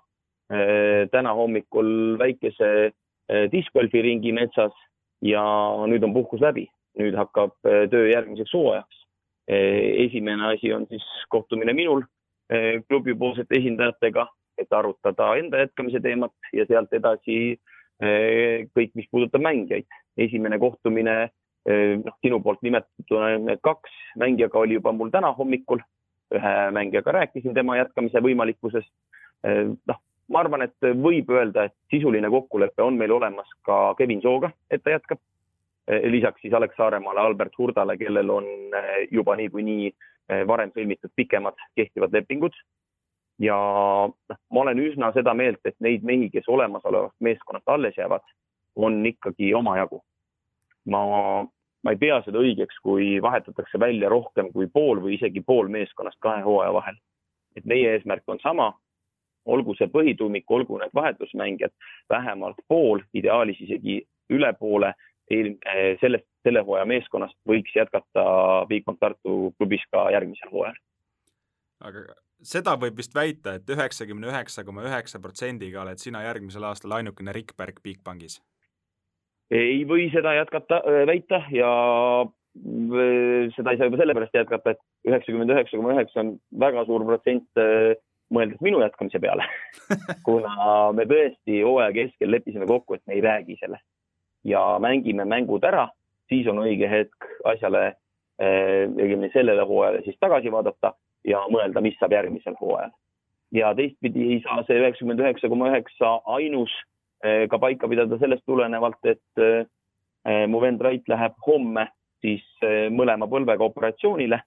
täna hommikul väikese discgolfi ringi metsas ja nüüd on puhkus läbi nüüd hakkab töö järgmiseks hooajaks. esimene asi on siis kohtumine minul klubipoolsete esindajatega, et arutada enda jätkamise teemat ja sealt edasi kõik, mis puudutab mängijaid. esimene kohtumine, noh, sinu poolt nimetatud kaks mängijaga oli juba mul täna hommikul. Ühe mängijaga rääkisin tema jätkamise võimalikkusest. noh, ma arvan, et võib öelda, et sisuline kokkulepe on meil olemas ka Kevin Sooga, et ta jätkab. lisaks siis Alex Saaremaale, Albert Hurdale, kellel on juba niikuinii varem sõlmitud pikemad kehtivad lepingud ja noh, ma olen üsna seda meelt, et neid mehi, kes olemasolevast meeskonnast alles jäävad, on ikkagi omajagu. ma, ma ei pea seda õigeks, kui vahetatakse välja rohkem kui pool või isegi pool meeskonnast kahe hooaja vahel. et meie eesmärk on sama, olgu see põhituumik, olgu need vahetusmängijad, vähemalt pool, ideaalis isegi üle poole eh, sellest, selle hooaja meeskonnast võiks jätkata Bigbank Tartu klubis ka järgmisel hooajal. aga seda võib vist väita et, et üheksakümne üheksa koma üheksa protsendiga oled sina järgmisel aastal ainukene rikkpärk Bigbankis? Ei või seda jätkata, väita ja seda ei saa juba sellepärast jätkata, et üheksakümmend üheksa koma üheksa on väga suur protsent mõeldes minu jätkamise peale kuna me tõesti hooaja keskel leppisime kokku, et me ei räägi sellest ja mängime mängud ära, siis on õige hetk asjale, õigemini sellele hooajale siis tagasi vaadata ja mõelda, mis saab järgmisel hooajal. ja teistpidi ei saa see üheksakümmend üheksa koma üheksa ainus eh, ka paika pidada sellest tulenevalt, et eh, mu vend Rait läheb homme siis eh, mõlema põlvega operatsioonile.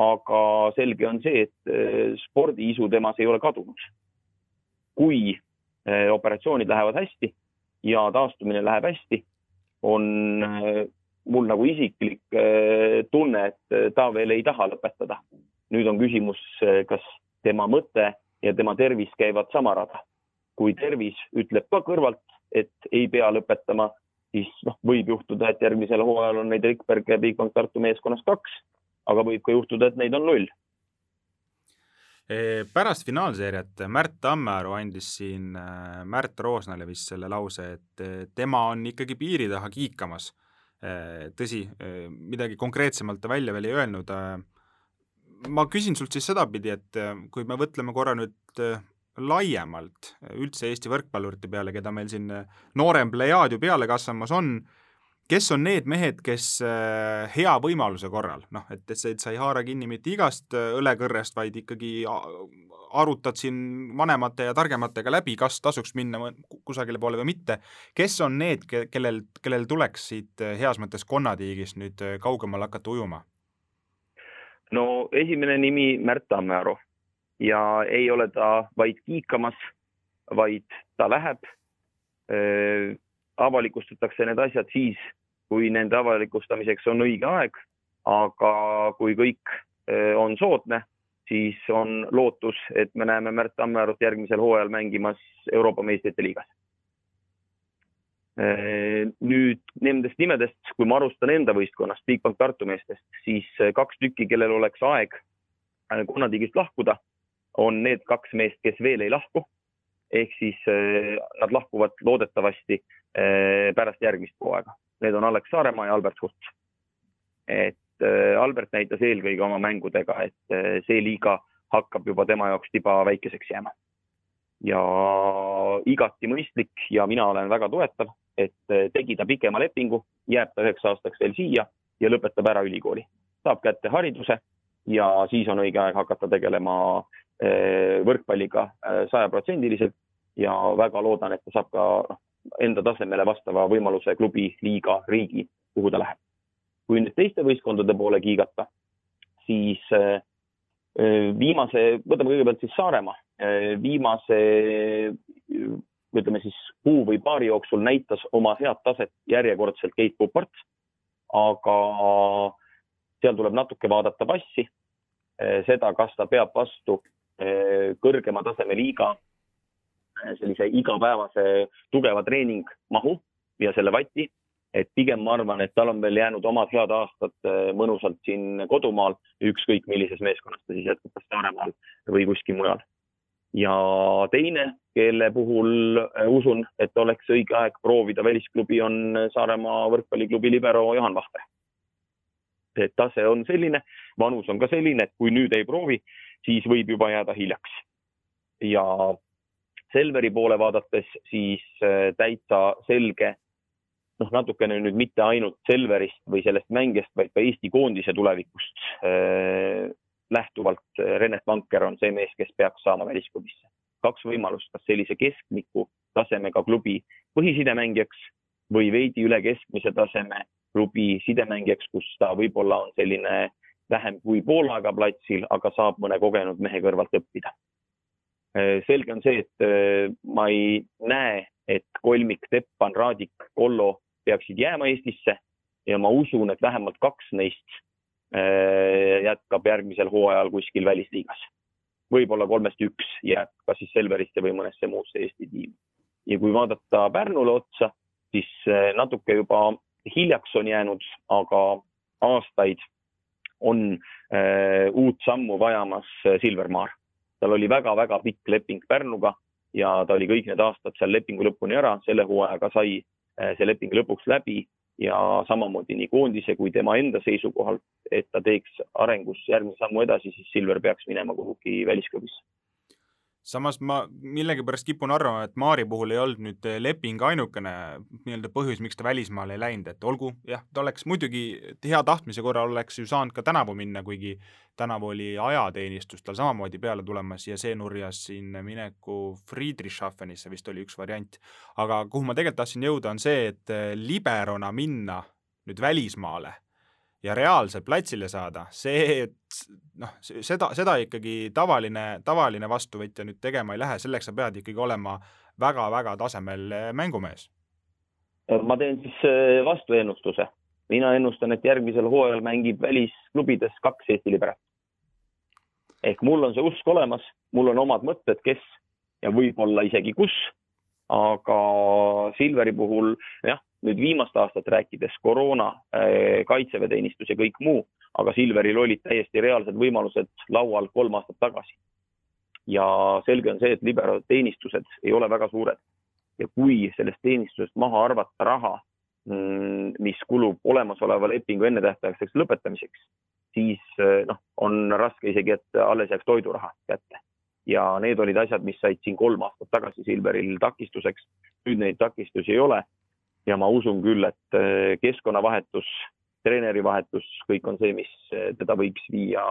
aga selge on see, et spordiisu temas ei ole kadunud. kui operatsioonid lähevad hästi ja taastumine läheb hästi, on mul nagu isiklik tunne, et ta veel ei taha lõpetada nüüd on küsimus, eh, kas tema mõte ja tema tervis käivad sama rada. Kui tervis ütleb ka kõrvalt, et ei pea lõpetama, siis noh, võib juhtuda, et järgmisel hooajal on neid Rikberge Bigbank Tartu meeskonnas kaks, aga võib ka juhtuda, et neid on null e, pärast finaalseeriat Märt Tammearu andis siin äh, Märt Roosnale vist selle lause, et äh, tema on ikkagi piiri taha kiikamas. Tõsi, midagi konkreetsemalt ta välja veel ei öelnud ma küsin sult siis sedapidi, et kui me mõtleme korra nüüd laiemalt äh, üldse Eesti võrkpallurite peale, keda meil siin noorem plejaad ju peale kasvamas on, kes on need mehed, kes hea võimaluse korral, noh, et, et sa ei haara kinni mitte igast õlekõrrest, vaid ikkagi arutad siin vanemate ja targematega läbi, kas tasuks minna kusagile poole või mitte. kes on need, kellel, kellel tuleks siit heas mõttes konnatiigist nüüd kaugemale hakata ujuma? no esimene nimi Märt Tammearu ja ei ole ta vaid kiikamas, vaid ta läheb. avalikustatakse need asjad siis, kui nende avalikustamiseks on õige aeg, aga kui kõik on soodne, siis on lootus, et me näeme Märt Tammearut järgmisel hooajal mängimas Euroopa meistrite liigas nüüd nendest nimedest, kui ma alustan enda võistkonnast, Bigbank Tartu meestest, siis äh, kaks tükki, kellel oleks aeg äh, konnatiigist lahkuda, on need kaks meest, kes veel ei lahku. ehk siis nad lahkuvad loodetavasti pärast järgmist hooaega. Need on Alex Saaremaa ja Albert Hurt. et Albert näitas eelkõige oma mängudega, et see liiga hakkab juba tema jaoks tiba väikeseks jääma ja igati mõistlik ja mina olen väga toetav, et eh, tegi ta pikema lepingu, jääb ta üheks aastaks veel siia ja lõpetab ära ülikooli. saab kätte hariduse ja siis on õige aeg hakata tegelema eh, võrkpalliga eh, sajaprotsendiliselt ja väga loodan, et ta saab ka noh, enda tasemele vastava võimaluse klubi, liiga, riigi, kuhu ta läheb. kui nüüd teiste võistkondade poole kiigata, siis viimase, võtame kõigepealt siis Saaremaa, viimase ütleme siis kuu või paari jooksul näitas oma head taset järjekordselt Keit Kupart. aga seal tuleb natuke vaadata passi, eh, seda, kas ta peab vastu eh, kõrgema taseme liiga eh, sellise igapäevase tugeva treeningmahu ja selle vati, et pigem ma arvan, et tal on veel jäänud omad head aastad mõnusalt siin kodumaal, ükskõik millises meeskonnas ta siis jätkab, kas Saaremaal või kuskil mujal ja teine, kelle puhul usun, et oleks õige aeg proovida välisklubi, on Saaremaa võrkpalliklubi libero Juhan Vahve. et tase on selline, vanus on ka selline, et kui nüüd ei proovi, siis võib juba jääda hiljaks. ja Selveri poole vaadates, siis äh, täitsa selge, noh, natukene nüüd mitte ainult Selverist või sellest mängijast, vaid ka Eesti koondise tulevikust äh, lähtuvalt äh, Rennet Vanker on see mees, kes peaks saama välisklubisse. kaks võimalust, kas sellise keskmiku tasemega klubi põhisidemängijaks või veidi üle keskmise taseme klubi sidemängijaks, kus ta võib-olla on selline vähem kui pool aega platsil, aga saab mõne kogenud mehe kõrvalt õppida Äh, selge on see, et äh, ma ei näe, et kolmik Teppan, Raadik, Kollo peaksid jääma Eestisse ja ma usun, et vähemalt kaks neist äh, jätkab järgmisel hooajal kuskil välisliigas. võib-olla kolmest üks jääb kas siis Selverisse või mõnesse muusse Eesti tiimi. ja kui vaadata Pärnule otsa, siis natuke juba hiljaks on jäänud, aga aastaid on äh, uut sammu vajamas Silvermaar tal oli väga-väga pikk leping Pärnuga ja ta oli kõik need aastad seal lepingu lõpuni ära, selle hooajaga sai eh, see leping lõpuks läbi ja samamoodi nii koondise kui tema enda seisukohalt, et ta teeks arengus järgmise sammu edasi, siis Silver peaks minema kuhugi välisklubisse samas ma millegipärast kipun arvama, et Maari puhul ei olnud nüüd eh, leping ainukene nii-öelda põhjus, miks ta välismaale ei läinud, et olgu, jah, ta oleks muidugi hea tahtmise korral oleks ju saanud ka tänavu minna, kuigi tänavu oli ajateenistus tal samamoodi peale tulemas ja see nurjas siin mineku Friedrichshafenisse vist oli üks variant. aga kuhu ma tegelikult tahtsin jõuda, on see, et eh, liberona minna nüüd välismaale ja reaalselt platsile saada, see, et noh, seda, seda ikkagi tavaline, tavaline vastuvõtja nüüd tegema ei lähe, selleks sa pead ikkagi olema väga-väga tasemel eh, mängumees. ma teen siis eh, vastuennustuse. mina ennustan, et järgmisel hooajal mängib välisklubides kaks Eesti liberat. ehk mul on see usk olemas, mul on omad mõtted, kes ja võib-olla isegi kus, aga Silveri puhul jah, nüüd viimast aastat rääkides, koroona, äh, kaitseväeteenistus ja kõik muu, aga Silveril olid täiesti reaalsed võimalused laual kolm aastat tagasi. ja selge on see, et liberaalteenistused ei ole väga suured ja kui sellest teenistusest maha arvata raha, mm, mis kulub olemasoleva lepingu ennetähtaegseks lõpetamiseks, siis äh, noh, on raske isegi, et alles jääks toiduraha kätte. ja need olid asjad, mis said siin kolm aastat tagasi Silveril takistuseks. nüüd neid takistusi ei ole ja ma usun küll, et äh, keskkonnavahetus, treenerivahetus, kõik on see, mis äh, teda võiks viia,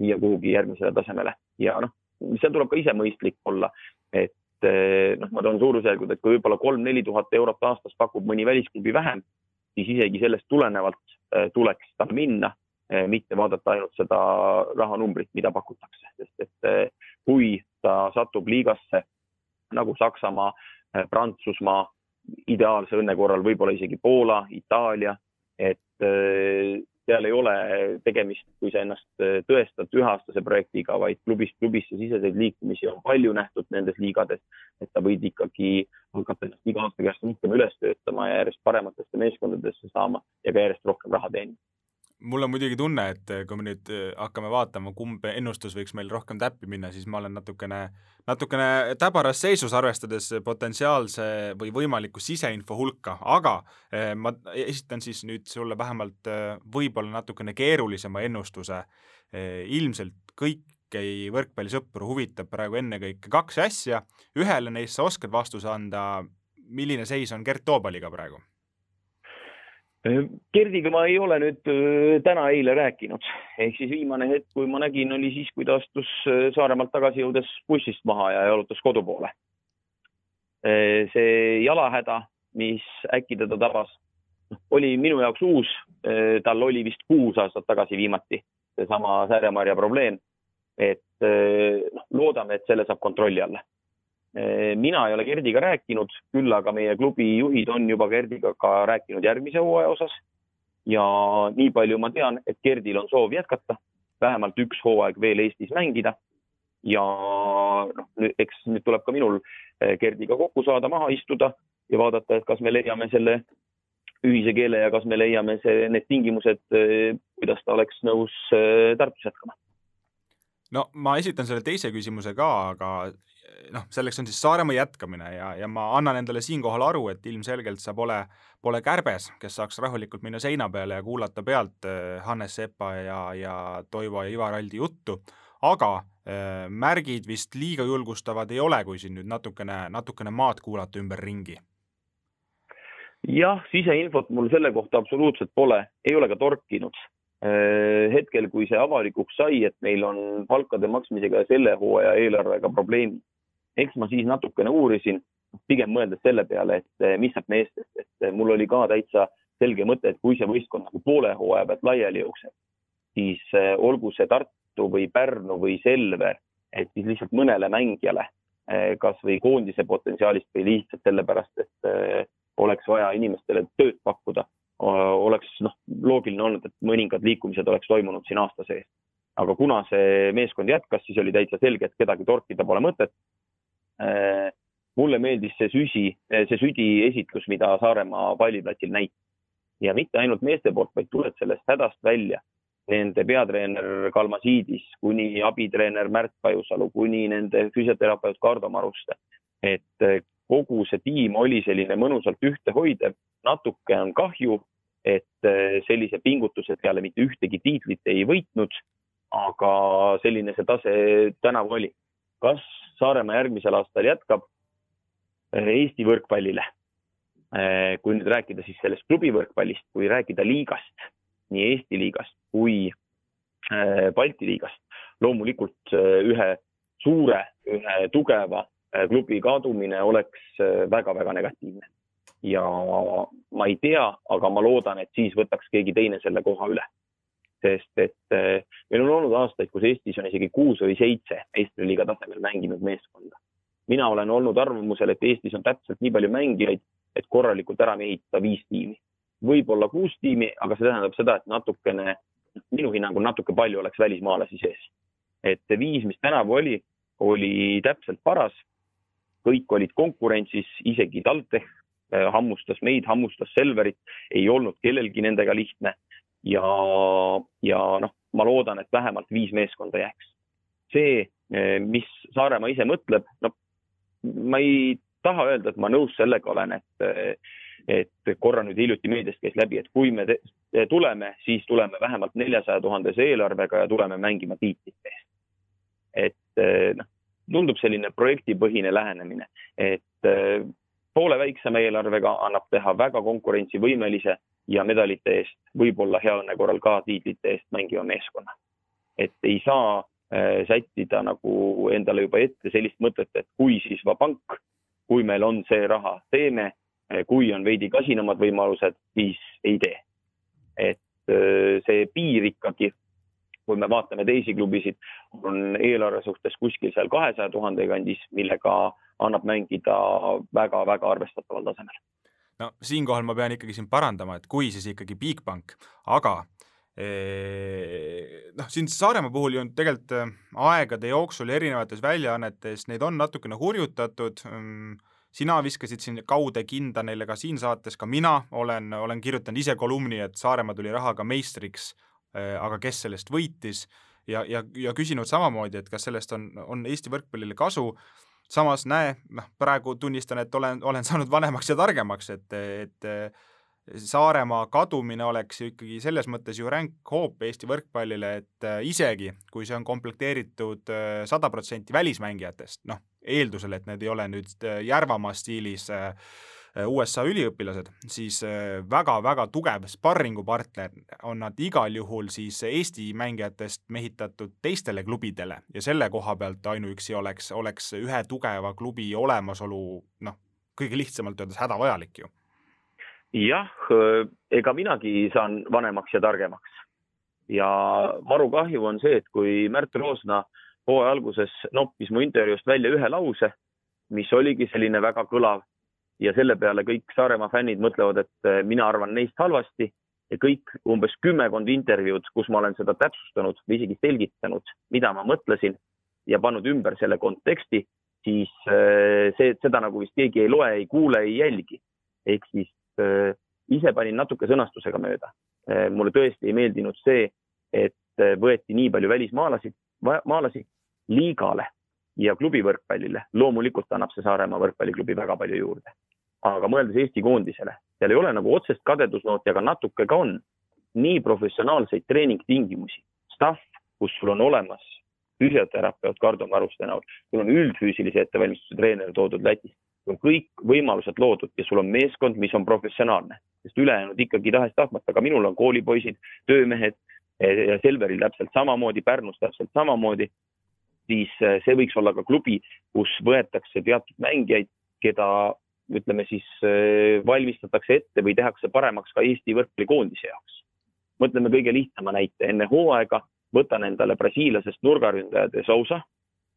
viia kuhugi järgmisele tasemele. Ja noh, seal tuleb ka ise mõistlik olla, et äh, noh, ma toon suurusjärgud, et kui võib-olla kolm-neli tuhat eurot aastas pakub mõni välisklubi vähem, siis isegi sellest tulenevalt tuleks tal minna, mitte vaadata ainult seda rahanumbrit, mida pakutakse, sest et kui ta satub liigasse nagu Saksamaa, Prantsusmaa, ideaalse õnne korral võib-olla isegi Poola, Itaalia, et äh, seal ei ole tegemist, kui sa ennast äh, tõestad üheaastase projektiga, vaid klubist klubisse siseseid liikumisi on palju nähtud nendes liigades, et sa võid ikkagi hakata ennast iga aasta käest rohkem üles töötama ja järjest parematesse meeskondadesse saama ja ka järjest rohkem raha teenima mul on muidugi tunne, et eh, kui me nüüd eh, hakkame vaatama, kumb ennustus võiks meil rohkem täppi minna, siis ma olen natukene, natukene täbaras seisus, arvestades potentsiaalse või võimaliku siseinfo hulka, aga eh, ma esitan siis nüüd sulle vähemalt võib-olla natukene keerulisema ennustuse. ilmselt kõiki võrkpallisõpru huvitab praegu ennekõike kaks asja, ühele neist sa oskad vastuse anda, milline seis on Gert Toobaliga praegu? Gerdiga ma ei ole nüüd täna-eile rääkinud, ehk siis viimane hetk, kui ma nägin, oli siis, kui ta astus Saaremaalt tagasi jõudes bussist maha ja jalutas kodu poole. see jalahäda, mis äkki teda tabas, oli minu jaoks uus. tal oli vist kuus aastat tagasi viimati seesama sääremarja probleem. et noh, loodame, et selle saab kontrolli alla mina ei ole Gerdiga rääkinud, küll aga meie klubi juhid on juba Gerdiga ka rääkinud järgmise hooaja osas. ja nii palju ma tean, et Gerdil on soov jätkata, vähemalt üks hooaeg veel Eestis mängida. ja noh, eks nüüd tuleb ka minul eh, Gerdiga kokku saada, maha istuda ja vaadata, et kas me leiame selle ühise keele ja kas me leiame see, need tingimused, eh, kuidas ta oleks nõus Tartus jätkama no ma esitan selle teise küsimuse ka, aga noh, selleks on siis Saaremaa jätkamine ja, ja ma annan endale siinkohal aru, et ilmselgelt sa pole, pole kärbes, kes saaks rahulikult minna seina peale ja kuulata pealt äh, Hannes Sepa ja, ja Toivo ja Ivar Aldi juttu, aga äh, märgid vist liiga julgustavad ei ole, kui siin nüüd natukene, natukene maad kuulata ümberringi jah, siseinfot mul selle kohta absoluutselt pole, ei ole ka torkinud. Äh, hetkel, kui see avalikuks sai, et meil on palkade maksmisega selle hooaja eelarvega probleemid, eks ma siis natukene uurisin, pigem mõeldes selle peale, et äh, mis saab meestest, et äh, mul oli ka täitsa selge mõte, et kui see võistkond nagu poole hooaja pealt laiali jookseb, siis olgu see Tartu või Pärnu või Selver, et siis lihtsalt mõnele mängijale kasvõi koondise potentsiaalist või lihtsalt sellepärast, et oleks vaja inimestele tööd pakkuda, oleks noh, loogiline olnud, et mõningad liikumised oleks toimunud siin aasta sees. aga kuna see meeskond jätkas, siis oli täitsa selge, et kedagi torkida pole mõtet. Mulle meeldis see süsi, see südi esitlus, mida Saaremaa palliplatsil näitas ja mitte ainult meeste poolt, vaid tuled sellest hädast välja. Nende peatreener Kalmasiidis kuni abitreener Märt Pajusalu, kuni nende füsioterapeut Kardo Maruste. et kogu see tiim oli selline mõnusalt ühtehoidev. natuke on kahju, et äh, sellise pingutuse peale mitte ühtegi tiitlit ei võitnud, aga selline see tase tänavu oli. kas Saaremaa järgmisel aastal jätkab äh, Eesti võrkpallile? Äh, kui nüüd rääkida siis sellest klubi võrkpallist, kui rääkida liigast, nii Eesti liigast kui Balti liigast, loomulikult ühe suure, ühe tugeva klubi kadumine oleks väga-väga negatiivne. ja ma ei tea, aga ma loodan, et siis võtaks keegi teine selle koha üle. Sest et äh, meil on olnud aastaid, kus Eestis on isegi kuus või seitse Eesti liiga tasemel mänginud meeskonda. mina olen olnud arvamusel, et Eestis on täpselt nii palju mängijaid, et korralikult ära mehitada viis tiimi. võib-olla kuus tiimi, aga see tähendab seda, et natukene, minu hinnangul natuke palju oleks välismaalasi sees. et viis, mis tänavu oli, oli täpselt paras kõik olid konkurentsis, isegi TalTech äh, hammustas meid, hammustas Selverit, ei olnud kellelgi nendega lihtne. Ja, ja noh, ma loodan, et vähemalt viis meeskonda jääks. see, äh, mis Saaremaa ise mõtleb, no ma ei taha öelda, et ma nõus sellega olen, et, äh, et korra nüüd hiljuti meediast käis läbi, et kui me tuleme, siis tuleme vähemalt neljasaja tuhandese eelarvega ja tuleme mängima tiitlite eest. et noh, tundub selline projektipõhine lähenemine, et poole väiksema eelarvega annab teha väga konkurentsivõimelise ja medalite eest, võib-olla hea õnne korral ka tiitlite eest mängiva meeskonna. et ei saa äh, sättida nagu endale juba ette sellist mõtet, et kui siis Vabank, kui meil on see raha, teeme, äh, kui on veidi kasinamad võimalused, siis ei tee. et see piir ikkagi kui me vaatame teisi klubisid, on eelarve suhtes kuskil seal kahesaja tuhande kandis, millega annab mängida väga-väga arvestataval tasemel. No siinkohal ma pean ikkagi sind parandama, et kui siis ikkagi Bigbank, aga eh, noh, siin Saaremaa puhul ju on tegelikult eh, aegade jooksul erinevates väljaannetes neid on natukene hurjutatud, mm, sina viskasid siin kaude kinda neile ka siin saates, ka mina olen, olen kirjutanud ise kolumni, et Saaremaa tuli rahaga meistriks Äh, aga kes sellest võitis? Ja, ja, ja küsinud samamoodi, et kas sellest on, on Eesti võrkpallile kasu, samas näe, noh, praegu tunnistan, et olen, olen saanud vanemaks ja targemaks, et, et Saaremaa kadumine oleks ju ikkagi selles mõttes ju ränk hoop Eesti võrkpallile, et äh, isegi kui see on komplekteeritud äh, sada protsenti välismängijatest, noh, eeldusel, et need ei ole nüüd Järvamaa stiilis äh, Äh, USA üliõpilased, siis väga-väga äh, tugev sparringupartner on nad igal juhul siis Eesti mängijatest mehitatud teistele klubidele ja selle koha pealt ainuüksi oleks, oleks ühe tugeva klubi olemasolu noh, kõige lihtsamalt öeldes hädavajalik ju. jah, ega minagi saan vanemaks ja targemaks ja maru kahju on see, et kui Märt Roosna hooaja alguses noppis mu intervjuust välja ühe lause, mis oligi selline väga kõlav ja selle peale kõik Saaremaa fännid mõtlevad, et eh, mina arvan neist halvasti ja kõik umbes kümmekond intervjuud, kus ma olen seda täpsustanud või isegi selgitanud, mida ma mõtlesin ja pannud ümber selle konteksti, siis eh, see, seda nagu vist keegi ei loe, ei kuule, ei jälgi. ehk siis äh, ise panin natuke sõnastusega mööda. mulle tõesti ei meeldinud see, et võeti nii palju välismaalasi, maalasi liigale ja klubi võrkpallile, loomulikult annab see Saaremaa võrkpalliklubi väga palju juurde. Aga mõeldes Eesti koondisele, seal ei ole nagu otsest kadedusnooti, aga natuke ka on. nii professionaalseid treeningtingimusi, staff, kus sul on olemas füsioterapeut Kardo Maruste näol, sul on üldfüüsilise ettevalmistuse treener toodud Lätist, sul on kõik võimalused loodud ja sul on meeskond, mis on professionaalne, sest ülejäänud ikkagi tahes-tahtmata, aga minul on koolipoisid, töömehed ja Selveril täpselt samamoodi, Pärnus täpselt samamoodi, siis eh, see võiks olla ka klubi, kus võetakse teatud mängijaid, keda ütleme siis eh, valmistatakse ette või tehakse paremaks ka Eesti võrkpallikoondise jaoks. mõtleme kõige lihtsama näite, enne hooaega võtan endale brasiillasest nurgaründaja De Sousa,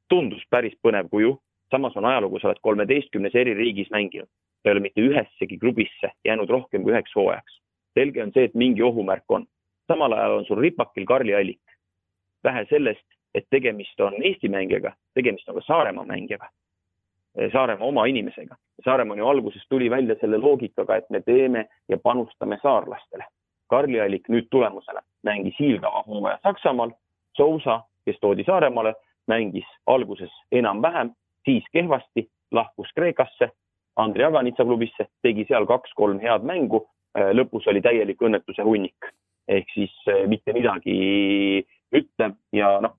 tundus päris põnev kuju, samas on ajalugu, sa oled kolmeteistkümnes eri riigis mänginud, ta ei ole mitte ühessegi klubisse jäänud rohkem kui üheks hooajaks. selge on see, et mingi ohumärk on. samal ajal on sul ripakil Karli Allik. vähe sellest, et tegemist on Eesti mängijaga, tegemist on ka Saaremaa mängijaga. Saaremaa oma inimesega. Saaremaa ju alguses tuli välja selle loogikaga, et me teeme ja panustame saarlastele Karli Allik nüüd tulemusena mängis hiilgava hooaja Saksamaal, Sousa, kes toodi Saaremaale, mängis alguses enam-vähem, siis kehvasti, lahkus Kreekasse, Andrei Aganitsa klubisse, tegi seal kaks-kolm head mängu, äh, lõpus oli täielik õnnetuse hunnik. ehk siis äh, mitte midagi ütlev ja noh,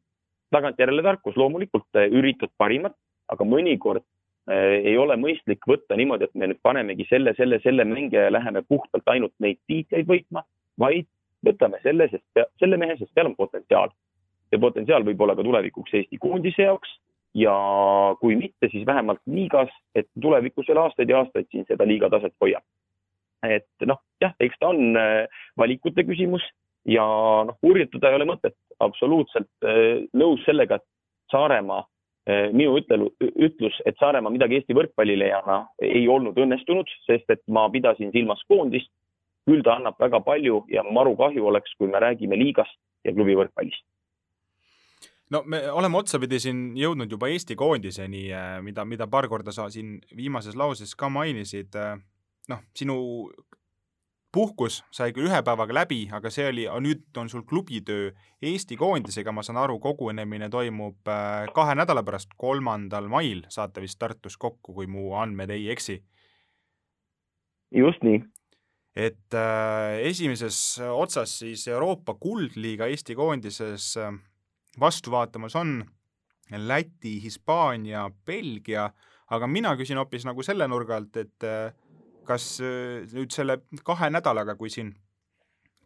tagantjärele tarkus, loomulikult äh, üritad parimat, aga mõnikord ei ole mõistlik võtta niimoodi, et me nüüd panemegi selle, selle, selle mängija ja läheme puhtalt ainult neid tiitleid võitma, vaid võtame selle, sest selle mehe, sest seal on potentsiaal. see potentsiaal võib olla ka tulevikuks Eesti koondise jaoks ja kui mitte, siis vähemalt liigas, et tulevikus veel aastaid ja aastaid siin seda liiga taset hoiab. et noh, jah, eks ta on äh, valikute küsimus ja noh, hurjutada ei ole mõtet, absoluutselt äh, nõus sellega, et Saaremaa, äh, minu ütlelu, ütlus, et Saaremaa midagi Eesti võrkpallile ei anna, ei olnud õnnestunud, sest et ma pidasin silmas koondist küll ta annab väga palju ja maru kahju oleks, kui me räägime liigast ja klubi võrkpallist. no me oleme otsapidi siin jõudnud juba Eesti koondiseni, äh, mida, mida paar korda sa siin viimases lauses ka mainisid, äh, noh, sinu puhkus sai küll ühe päevaga läbi, aga see oli, nüüd on sul klubitöö Eesti koondisega, ma saan aru, kogunemine toimub äh, kahe nädala pärast, kolmandal mail. Saate vist Tartus kokku, kui mu andmed ei eksi. just nii. Et äh, esimeses otsas siis Euroopa Kuldliiga Eesti koondises äh, vastu vaatamas on Läti, Hispaania, Belgia, aga mina küsin hoopis nagu selle nurga alt, et äh, kas äh, nüüd selle kahe nädalaga, kui siin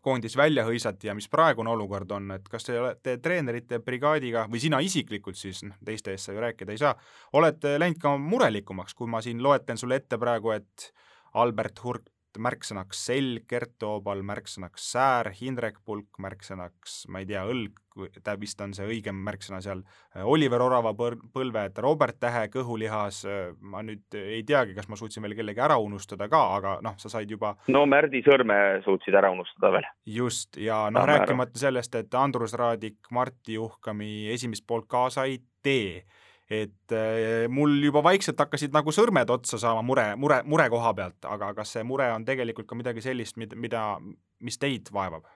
koondis välja hõisati ja mis praegune olukord on, et kas te olete treenerite brigaadiga või sina isiklikult siis, noh, teiste eest sa ju rääkida ei saa, olete läinud ka murelikumaks, kui ma siin loetlen sulle ette praegu, et Albert Hurt märksõnaks selg, Gert Toobal märksõnaks säär, Hindrek Pulk märksõnaks, ma ei tea, õlg, ta vist on see õigem märksõna seal, Oliver Orava põl-, põlved, Robert Tähe kõhulihas, ma nüüd ei teagi, kas ma suutsin veel kellegi ära unustada ka, aga noh, sa said juba no Märdi Sõrme suutsid ära unustada veel. just, ja noh, rääkimata sellest, et Andrus Raadik Marti Juhkami esimest poolt kaasa ei tee et äh, mul juba vaikselt hakkasid nagu sõrmed otsa saama mure, mure, mure koha pealt, aga kas see mure on tegelikult ka midagi sellist, mida, mida, mis teid vaevab?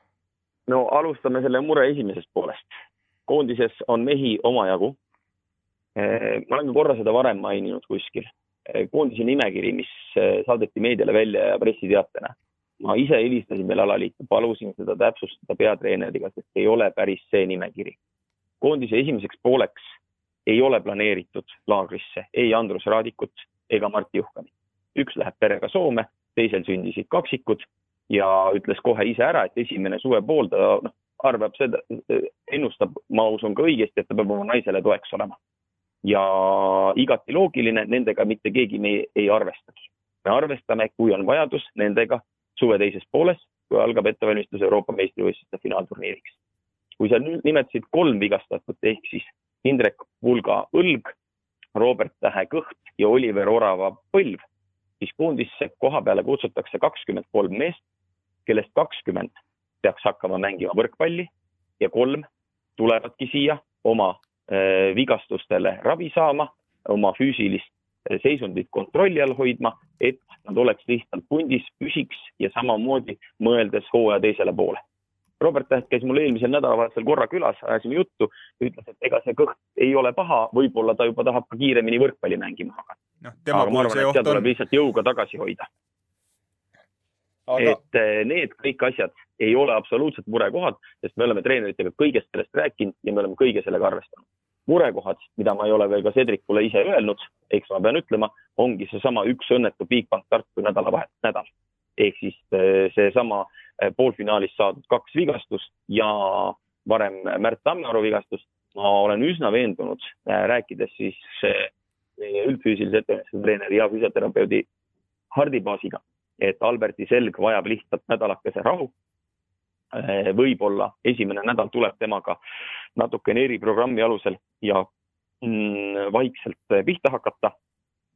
no alustame selle mure esimesest poolest. koondises on mehi omajagu. Äh, ma olen ka korra seda varem maininud kuskil. Äh, koondise nimekiri, mis saadeti meediale välja ja pressiteatena. ma ise helistasin veel alaliitu, palusin seda täpsustada peatreeneriga, sest ei ole päris see nimekiri. koondise esimeseks pooleks ei ole planeeritud laagrisse ei Andrus Raadikut ega Martti Juhkamit. üks läheb perega Soome, teisel sündisid kaksikud ja ütles kohe ise ära, et esimene suvepool ta noh, arvab seda, ennustab, ma usun ka õigesti, et ta peab oma naisele toeks olema. ja igati loogiline, nendega mitte keegi me ei, ei arvestaks. me arvestame, kui on vajadus, nendega suve teises pooles, kui algab ettevalmistus Euroopa meistrivõistluste finaalturniiriks. kui sa nüüd nimetasid kolm vigastatut, ehk siis Indrek Vulga õlg, Robert Tähe kõht ja Oliver Orava põlv, siis koondisse koha peale kutsutakse kakskümmend kolm meest, kellest kakskümmend peaks hakkama mängima võrkpalli ja kolm tulevadki siia oma äh, vigastustele ravi saama, oma füüsilist äh, seisundit kontrolli all hoidma, et nad oleks lihtsalt pundis, püsiks ja samamoodi mõeldes hooaja teisele poole Robert Täht käis mul eelmisel nädalavahetusel korra külas, ajasime juttu, ütles, et ega see kõht ei ole paha, võib-olla ta juba tahab ka kiiremini võrkpalli mängima hakata no,. aga ma arvan, et seal tuleb lihtsalt jõuga tagasi hoida aga... et eh, need kõik asjad ei ole absoluutselt murekohad, sest me oleme treeneritega kõigest sellest rääkinud ja me oleme kõige sellega arvestanud. murekohad, mida ma ei ole veel ka Cedricule ise öelnud, eks ma pean ütlema, ongi seesama üks õnnetu Bigbank Tartu nädalavahet, nädal. Ehk siis eh, seesama eh, poolfinaalis saadud kaks vigastust ja varem Märt Tammearu vigastust. ma olen üsna veendunud, rääkides siis meie üldfüüsilise ettevalmistuse treeneri ja füsioterapeudi Hardi Baasiga, et Alberti selg vajab lihtsalt nädalakese rahu. Eh, võib-olla esimene nädal tuleb temaga natukene eriprogrammi alusel ja mm, vaikselt pihta hakata.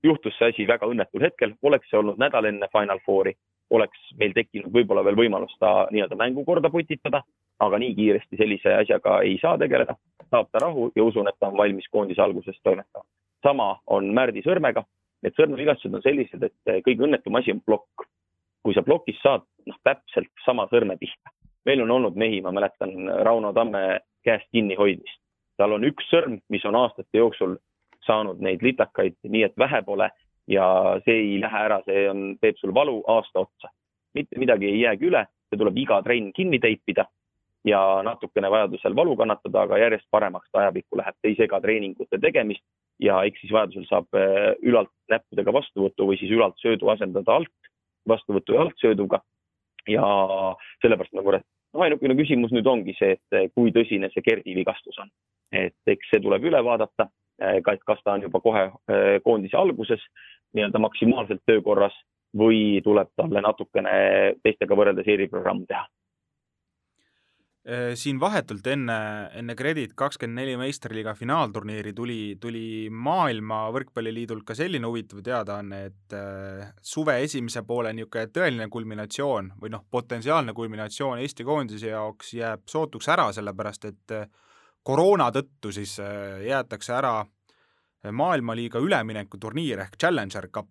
juhtus see asi väga õnnetul hetkel, oleks see olnud nädal enne Final Fouri, oleks meil tekkinud võib-olla veel võimalus ta nii-öelda mängukorda putitada, aga nii kiiresti sellise asjaga ei saa tegeleda, saab ta rahu ja usun, et ta on valmis koondise alguses toimetama. sama on Märdi Sõrmega, need sõrmevigastused on sellised, et kõige õnnetum asi on plokk kui sa plokis saad noh, täpselt sama sõrme pihta. meil on olnud mehi, ma mäletan Rauno Tamme käest kinnihoidmist. tal on üks sõrm, mis on aastate jooksul saanud neid litakaid nii, et vähe pole ja see ei lähe ära, see on, teeb sul valu aasta otsa. mitte midagi ei jäägi üle, see tuleb iga trenn kinni teipida ja natukene vajadusel valu kannatada, aga järjest paremaks ta ajapikku läheb, ta ei sega treeningute tegemist ja eks siis vajadusel saab äh, ülalt näppudega vastuvõtu või siis ülalt söödu asendada alt vastuvõtu jalgsööduga ja sellepärast ma muret-, noh, ainukene küsimus nüüd ongi see, et kui tõsine see Gerdi vigastus on. et eks see tuleb üle vaadata, et kas ta on juba kohe eh, koondise alguses nii-öelda maksimaalselt töökorras või tuleb talle natukene teistega võrreldes eriprogramm teha? Äh, siin vahetult enne, enne Credit kakskümmend neli meistriliiga finaalturniiri tuli, tuli Maailma Võrkpalliliidult ka selline huvitav teadaanne, et äh, suve esimese poole niisugune tõeline kulminatsioon või noh, potentsiaalne kulminatsioon Eesti koondise jaoks jääb sootuks ära, sellepärast et äh, koroona tõttu siis jäetakse ära maailmaliiga üleminekuturniir ehk Challenger Cup.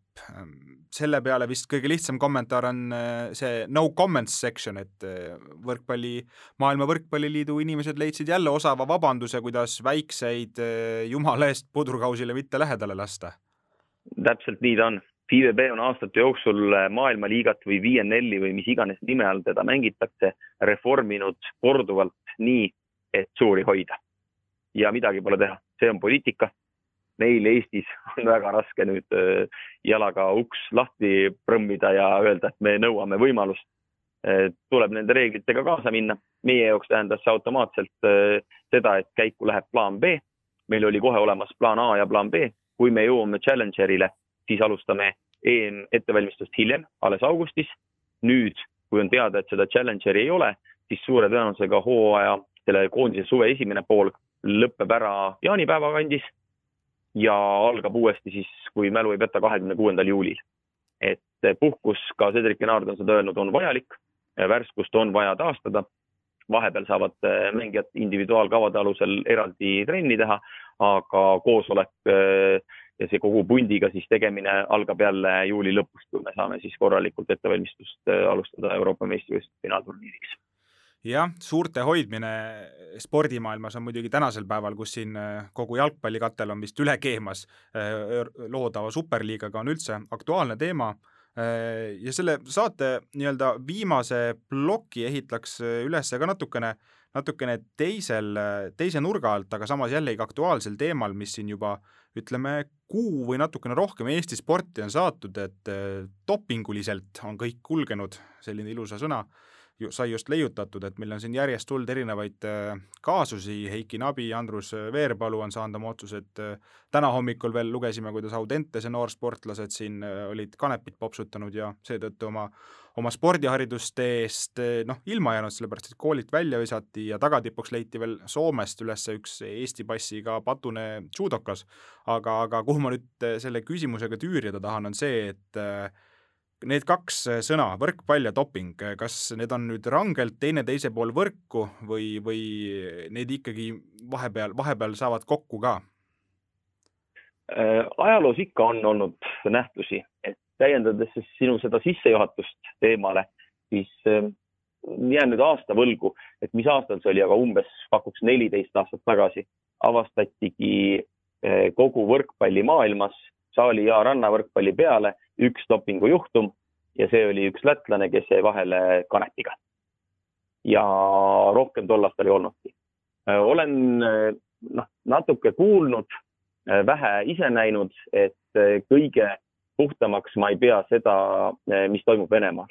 selle peale vist kõige lihtsam kommentaar on äh, see no comments section, et äh, võrkpalli, Maailma Võrkpalliliidu inimesed leidsid jälle osava vabanduse, kuidas väikseid äh, jumala eest pudrukausile mitte lähedale lasta. täpselt nii ta on. FIVB on aastate jooksul maailmaliigat või VNL-i või mis iganes nime all teda mängitakse, reforminud korduvalt nii, et suuri hoida. ja midagi pole teha, see on poliitika meil Eestis on väga raske nüüd äh, jalaga uks lahti prõmmida ja öelda, et me nõuame võimalust. tuleb nende reeglitega kaasa minna. meie jaoks tähendas see automaatselt äh, seda, et käiku läheb plaan B. meil oli kohe olemas plaan A ja plaan B. kui me jõuame Challengerile, siis alustame EM ettevalmistust hiljem, alles augustis. nüüd, kui on teada, et seda Challengeri ei ole, siis suure tõenäosusega hooaja, selle koondise suve esimene pool lõpeb ära jaanipäeva kandis ja algab uuesti siis, kui mälu ei peta, kahekümne kuuendal juulil. et puhkus, ka Cedric Genard on seda öelnud, on vajalik, värskust on vaja taastada, vahepeal saavad eh, mängijad individuaalkavade alusel eraldi trenni teha, aga koosolek eh, ja see kogu pundiga siis tegemine algab jälle juuli lõpust, kui me saame siis korralikult ettevalmistust eh, alustada Euroopa meistrivõistluste finaalturniiriks jah, suurte hoidmine spordimaailmas on muidugi tänasel päeval, kus siin äh, kogu jalgpallikatel on vist üle keemas äh, loodava superliigaga, on üldse aktuaalne teema äh, ja selle saate nii-öelda viimase ploki ehitaks üles ka natukene, natukene teisel, teise nurga alt, aga samas jällegi aktuaalsel teemal, mis siin juba ütleme, kuu või natukene rohkem Eesti sporti on saatud, et dopinguliselt on kõik kulgenud, selline ilusa sõna sai just leiutatud, et meil on siin järjest tulnud erinevaid äh, kaasusi, Heiki Nabi, Andrus Veerpalu on saanud oma otsused, äh, täna hommikul veel lugesime, kuidas Audentese noorsportlased siin äh, olid kanepit popsutanud ja seetõttu oma, oma spordiharidustee eest noh, ilma jäänud, sellepärast et koolilt välja visati ja tagatipuks leiti veel Soomest üles üks Eesti passiga patune judokas. aga, aga kuhu ma nüüd selle küsimusega tüürida tahan, on see, et need kaks äh, sõna, võrkpall ja doping, äh, kas need on nüüd rangelt teineteise pool võrku või, või need ikkagi vahepeal, vahepeal saavad kokku ka? Äh, ajaloos ikka on olnud nähtusi, et täiendades siis sinu seda sissejuhatust teemale, siis jään nüüd aasta võlgu, et mis aastal see oli, aga umbes pakuks neliteist aastat tagasi avastatigi kogu võrkpallimaailmas saali ja rannavõrkpalli peale üks dopingujuhtum ja see oli üks lätlane, kes jäi vahele kanepiga. ja rohkem tol aastal ei olnudki. olen noh, natuke kuulnud, vähe ise näinud, et kõige puhtamaks ma ei pea seda, mis toimub Venemaal.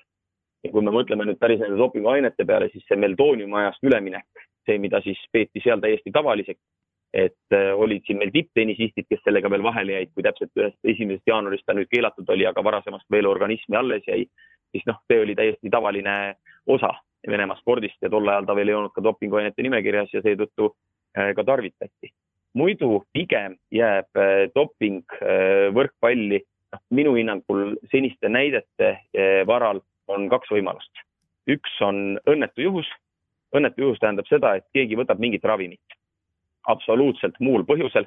ja kui me mõtleme nüüd päris nende dopinguainete peale, siis see meldooniumi ajast üleminek, see, mida siis peeti seal täiesti tavaliseks, et äh, olid siin meil tipptennisistid, kes sellega veel vahele jäid, kui täpselt ühest esimesest jaanuarist ta nüüd keelatud oli, aga varasemast veel organismi alles jäi, siis noh, see oli täiesti tavaline osa Venemaa spordist ja tol ajal ta veel ei olnud ka dopinguainete nimekirjas ja seetõttu äh, ka tarvitati. muidu pigem jääb äh, doping võrkpalli, noh, minu hinnangul seniste näidete varal on kaks võimalust. üks on õnnetu juhus, õnnetu juhus tähendab seda, et keegi võtab mingit ravimit absoluutselt muul põhjusel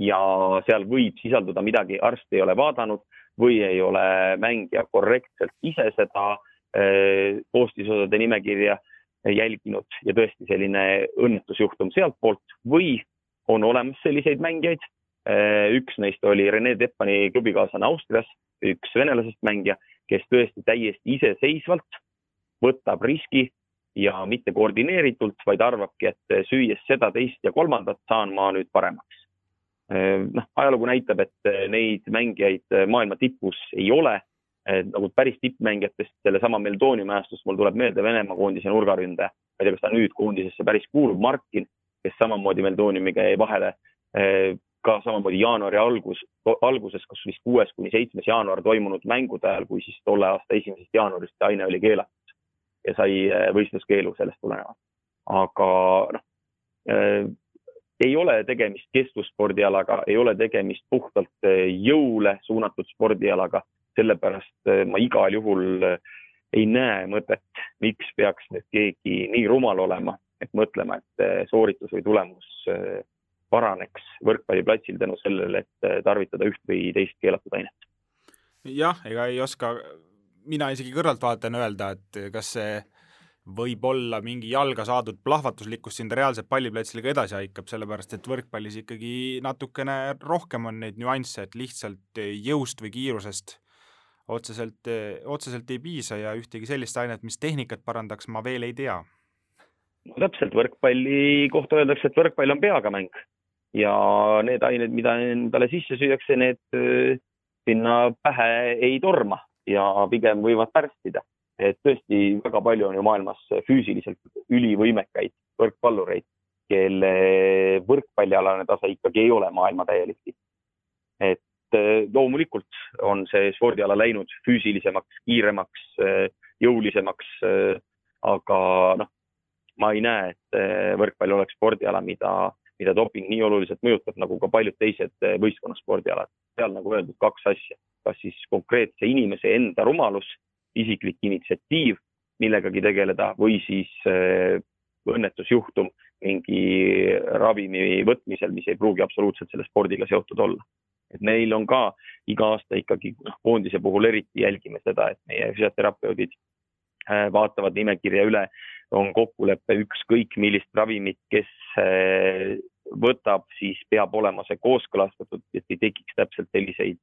ja seal võib sisalduda midagi, arst ei ole vaadanud või ei ole mängija korrektselt ise seda eh, koostisosade nimekirja jälginud ja tõesti selline õnnetusjuhtum sealtpoolt või on olemas selliseid mängijaid. Eh, üks neist oli Rene Teppani klubikaaslane Austrias, üks venelasest mängija, kes tõesti täiesti iseseisvalt võtab riski ja mitte koordineeritult, vaid arvabki, et süües seda, teist ja kolmandat saan ma nüüd paremaks. noh, ajalugu näitab, et neid mängijaid maailma tipus ei ole. nagu päris tippmängijatest, sellesama Meldooniumi ajastust mul tuleb meelde Venemaa koondise nurgaründaja. ma ei tea, kas ta nüüd koondisesse päris kuulub, Markin, kes samamoodi Meldooniumiga jäi vahele ka samamoodi jaanuari algus, alguses, kas vist kuues kuni seitsmes jaanuar toimunud mängude ajal, kui siis tolle aasta esimesest jaanuarist see aine oli keelatud ja sai äh, võistluskeelu sellest tulenevalt. aga noh äh,, ei ole tegemist kestvusspordialaga, ei ole tegemist puhtalt äh, jõule suunatud spordialaga, sellepärast ma igal juhul ei näe mõtet, miks peaks nüüd keegi nii rumal olema, et mõtlema, et sooritus või tulemus paraneks võrkpalliplatsil tänu sellele, et tarvitada üht või teist keelatud ainet. jah, ega ei oska mina isegi kõrvaltvaatajana öelda, et kas see võib olla mingi jalga saadud plahvatuslikkus sind reaalselt palliplatsil ka edasi aikab, sellepärast et võrkpallis ikkagi natukene rohkem on neid nüansse, et lihtsalt jõust või kiirusest otseselt, otseselt ei piisa ja ühtegi sellist ainet, mis tehnikat parandaks, ma veel ei tea. no täpselt, võrkpalli kohta öeldakse, et võrkpall on peaga mäng ja need ained, mida endale sisse süüakse, need äh, sinna pähe ei torma ja pigem võivad pärssida. et tõesti väga palju on ju maailmas füüsiliselt ülivõimekaid võrkpallureid, kelle võrkpallialane tase ikkagi ei ole maailma täielik tipp. et eh, loomulikult on see spordiala läinud füüsilisemaks, kiiremaks, eh, jõulisemaks, eh, aga noh, ma ei näe, et võrkpall oleks spordiala, mida, mida doping nii oluliselt mõjutab, nagu ka paljud teised võistkonnaspordialad. seal nagu öeldud, kaks asja kas siis konkreetse inimese enda rumalus, isiklik initsiatiiv millegagi tegeleda või siis äh, õnnetusjuhtum mingi ravimi võtmisel, mis ei pruugi absoluutselt selle spordiga seotud olla. et meil on ka iga aasta ikkagi noh, koondise puhul eriti jälgime seda, et meie füsioterapeudid äh, vaatavad nimekirja üle, on kokkulepe ükskõik millist ravimit, kes võtab, siis peab olema see kooskõlastatud, et ei tekiks täpselt selliseid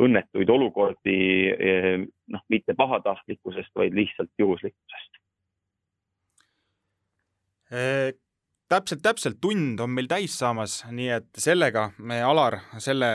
õnnetuid olukordi eh, noh, mitte pahatahtlikkusest, vaid lihtsalt juhuslikkusest. E täpselt, täpselt. Tund on meil täis saamas, nii et sellega me, Alar, selle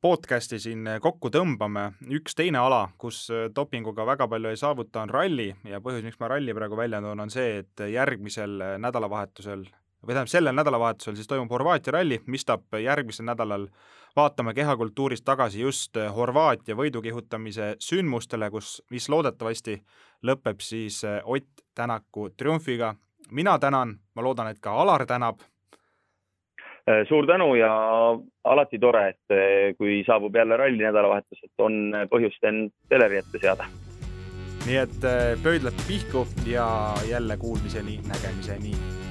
podcasti siin kokku tõmbame. üks teine ala, kus dopinguga väga palju ei saavuta, on ralli. Ja põhjus, miks ma ralli praegu välja toon, on see, et järgmisel nädalavahetusel või tähendab, sellel nädalavahetusel siis toimub Horvaatia ralli, mistab järgmisel nädalal vaatame kehakultuurist tagasi just Horvaatia võidukihutamise sündmustele, kus, mis loodetavasti lõpeb siis Ott Tänaku triumfiga. mina tänan, ma loodan, et ka Alar tänab. suur tänu ja alati tore, et kui saabub jälle ralli nädalavahetus, et on põhjust end teleri ette seada. nii et pöidlad pihku ja jälle kuulmiseni, nägemiseni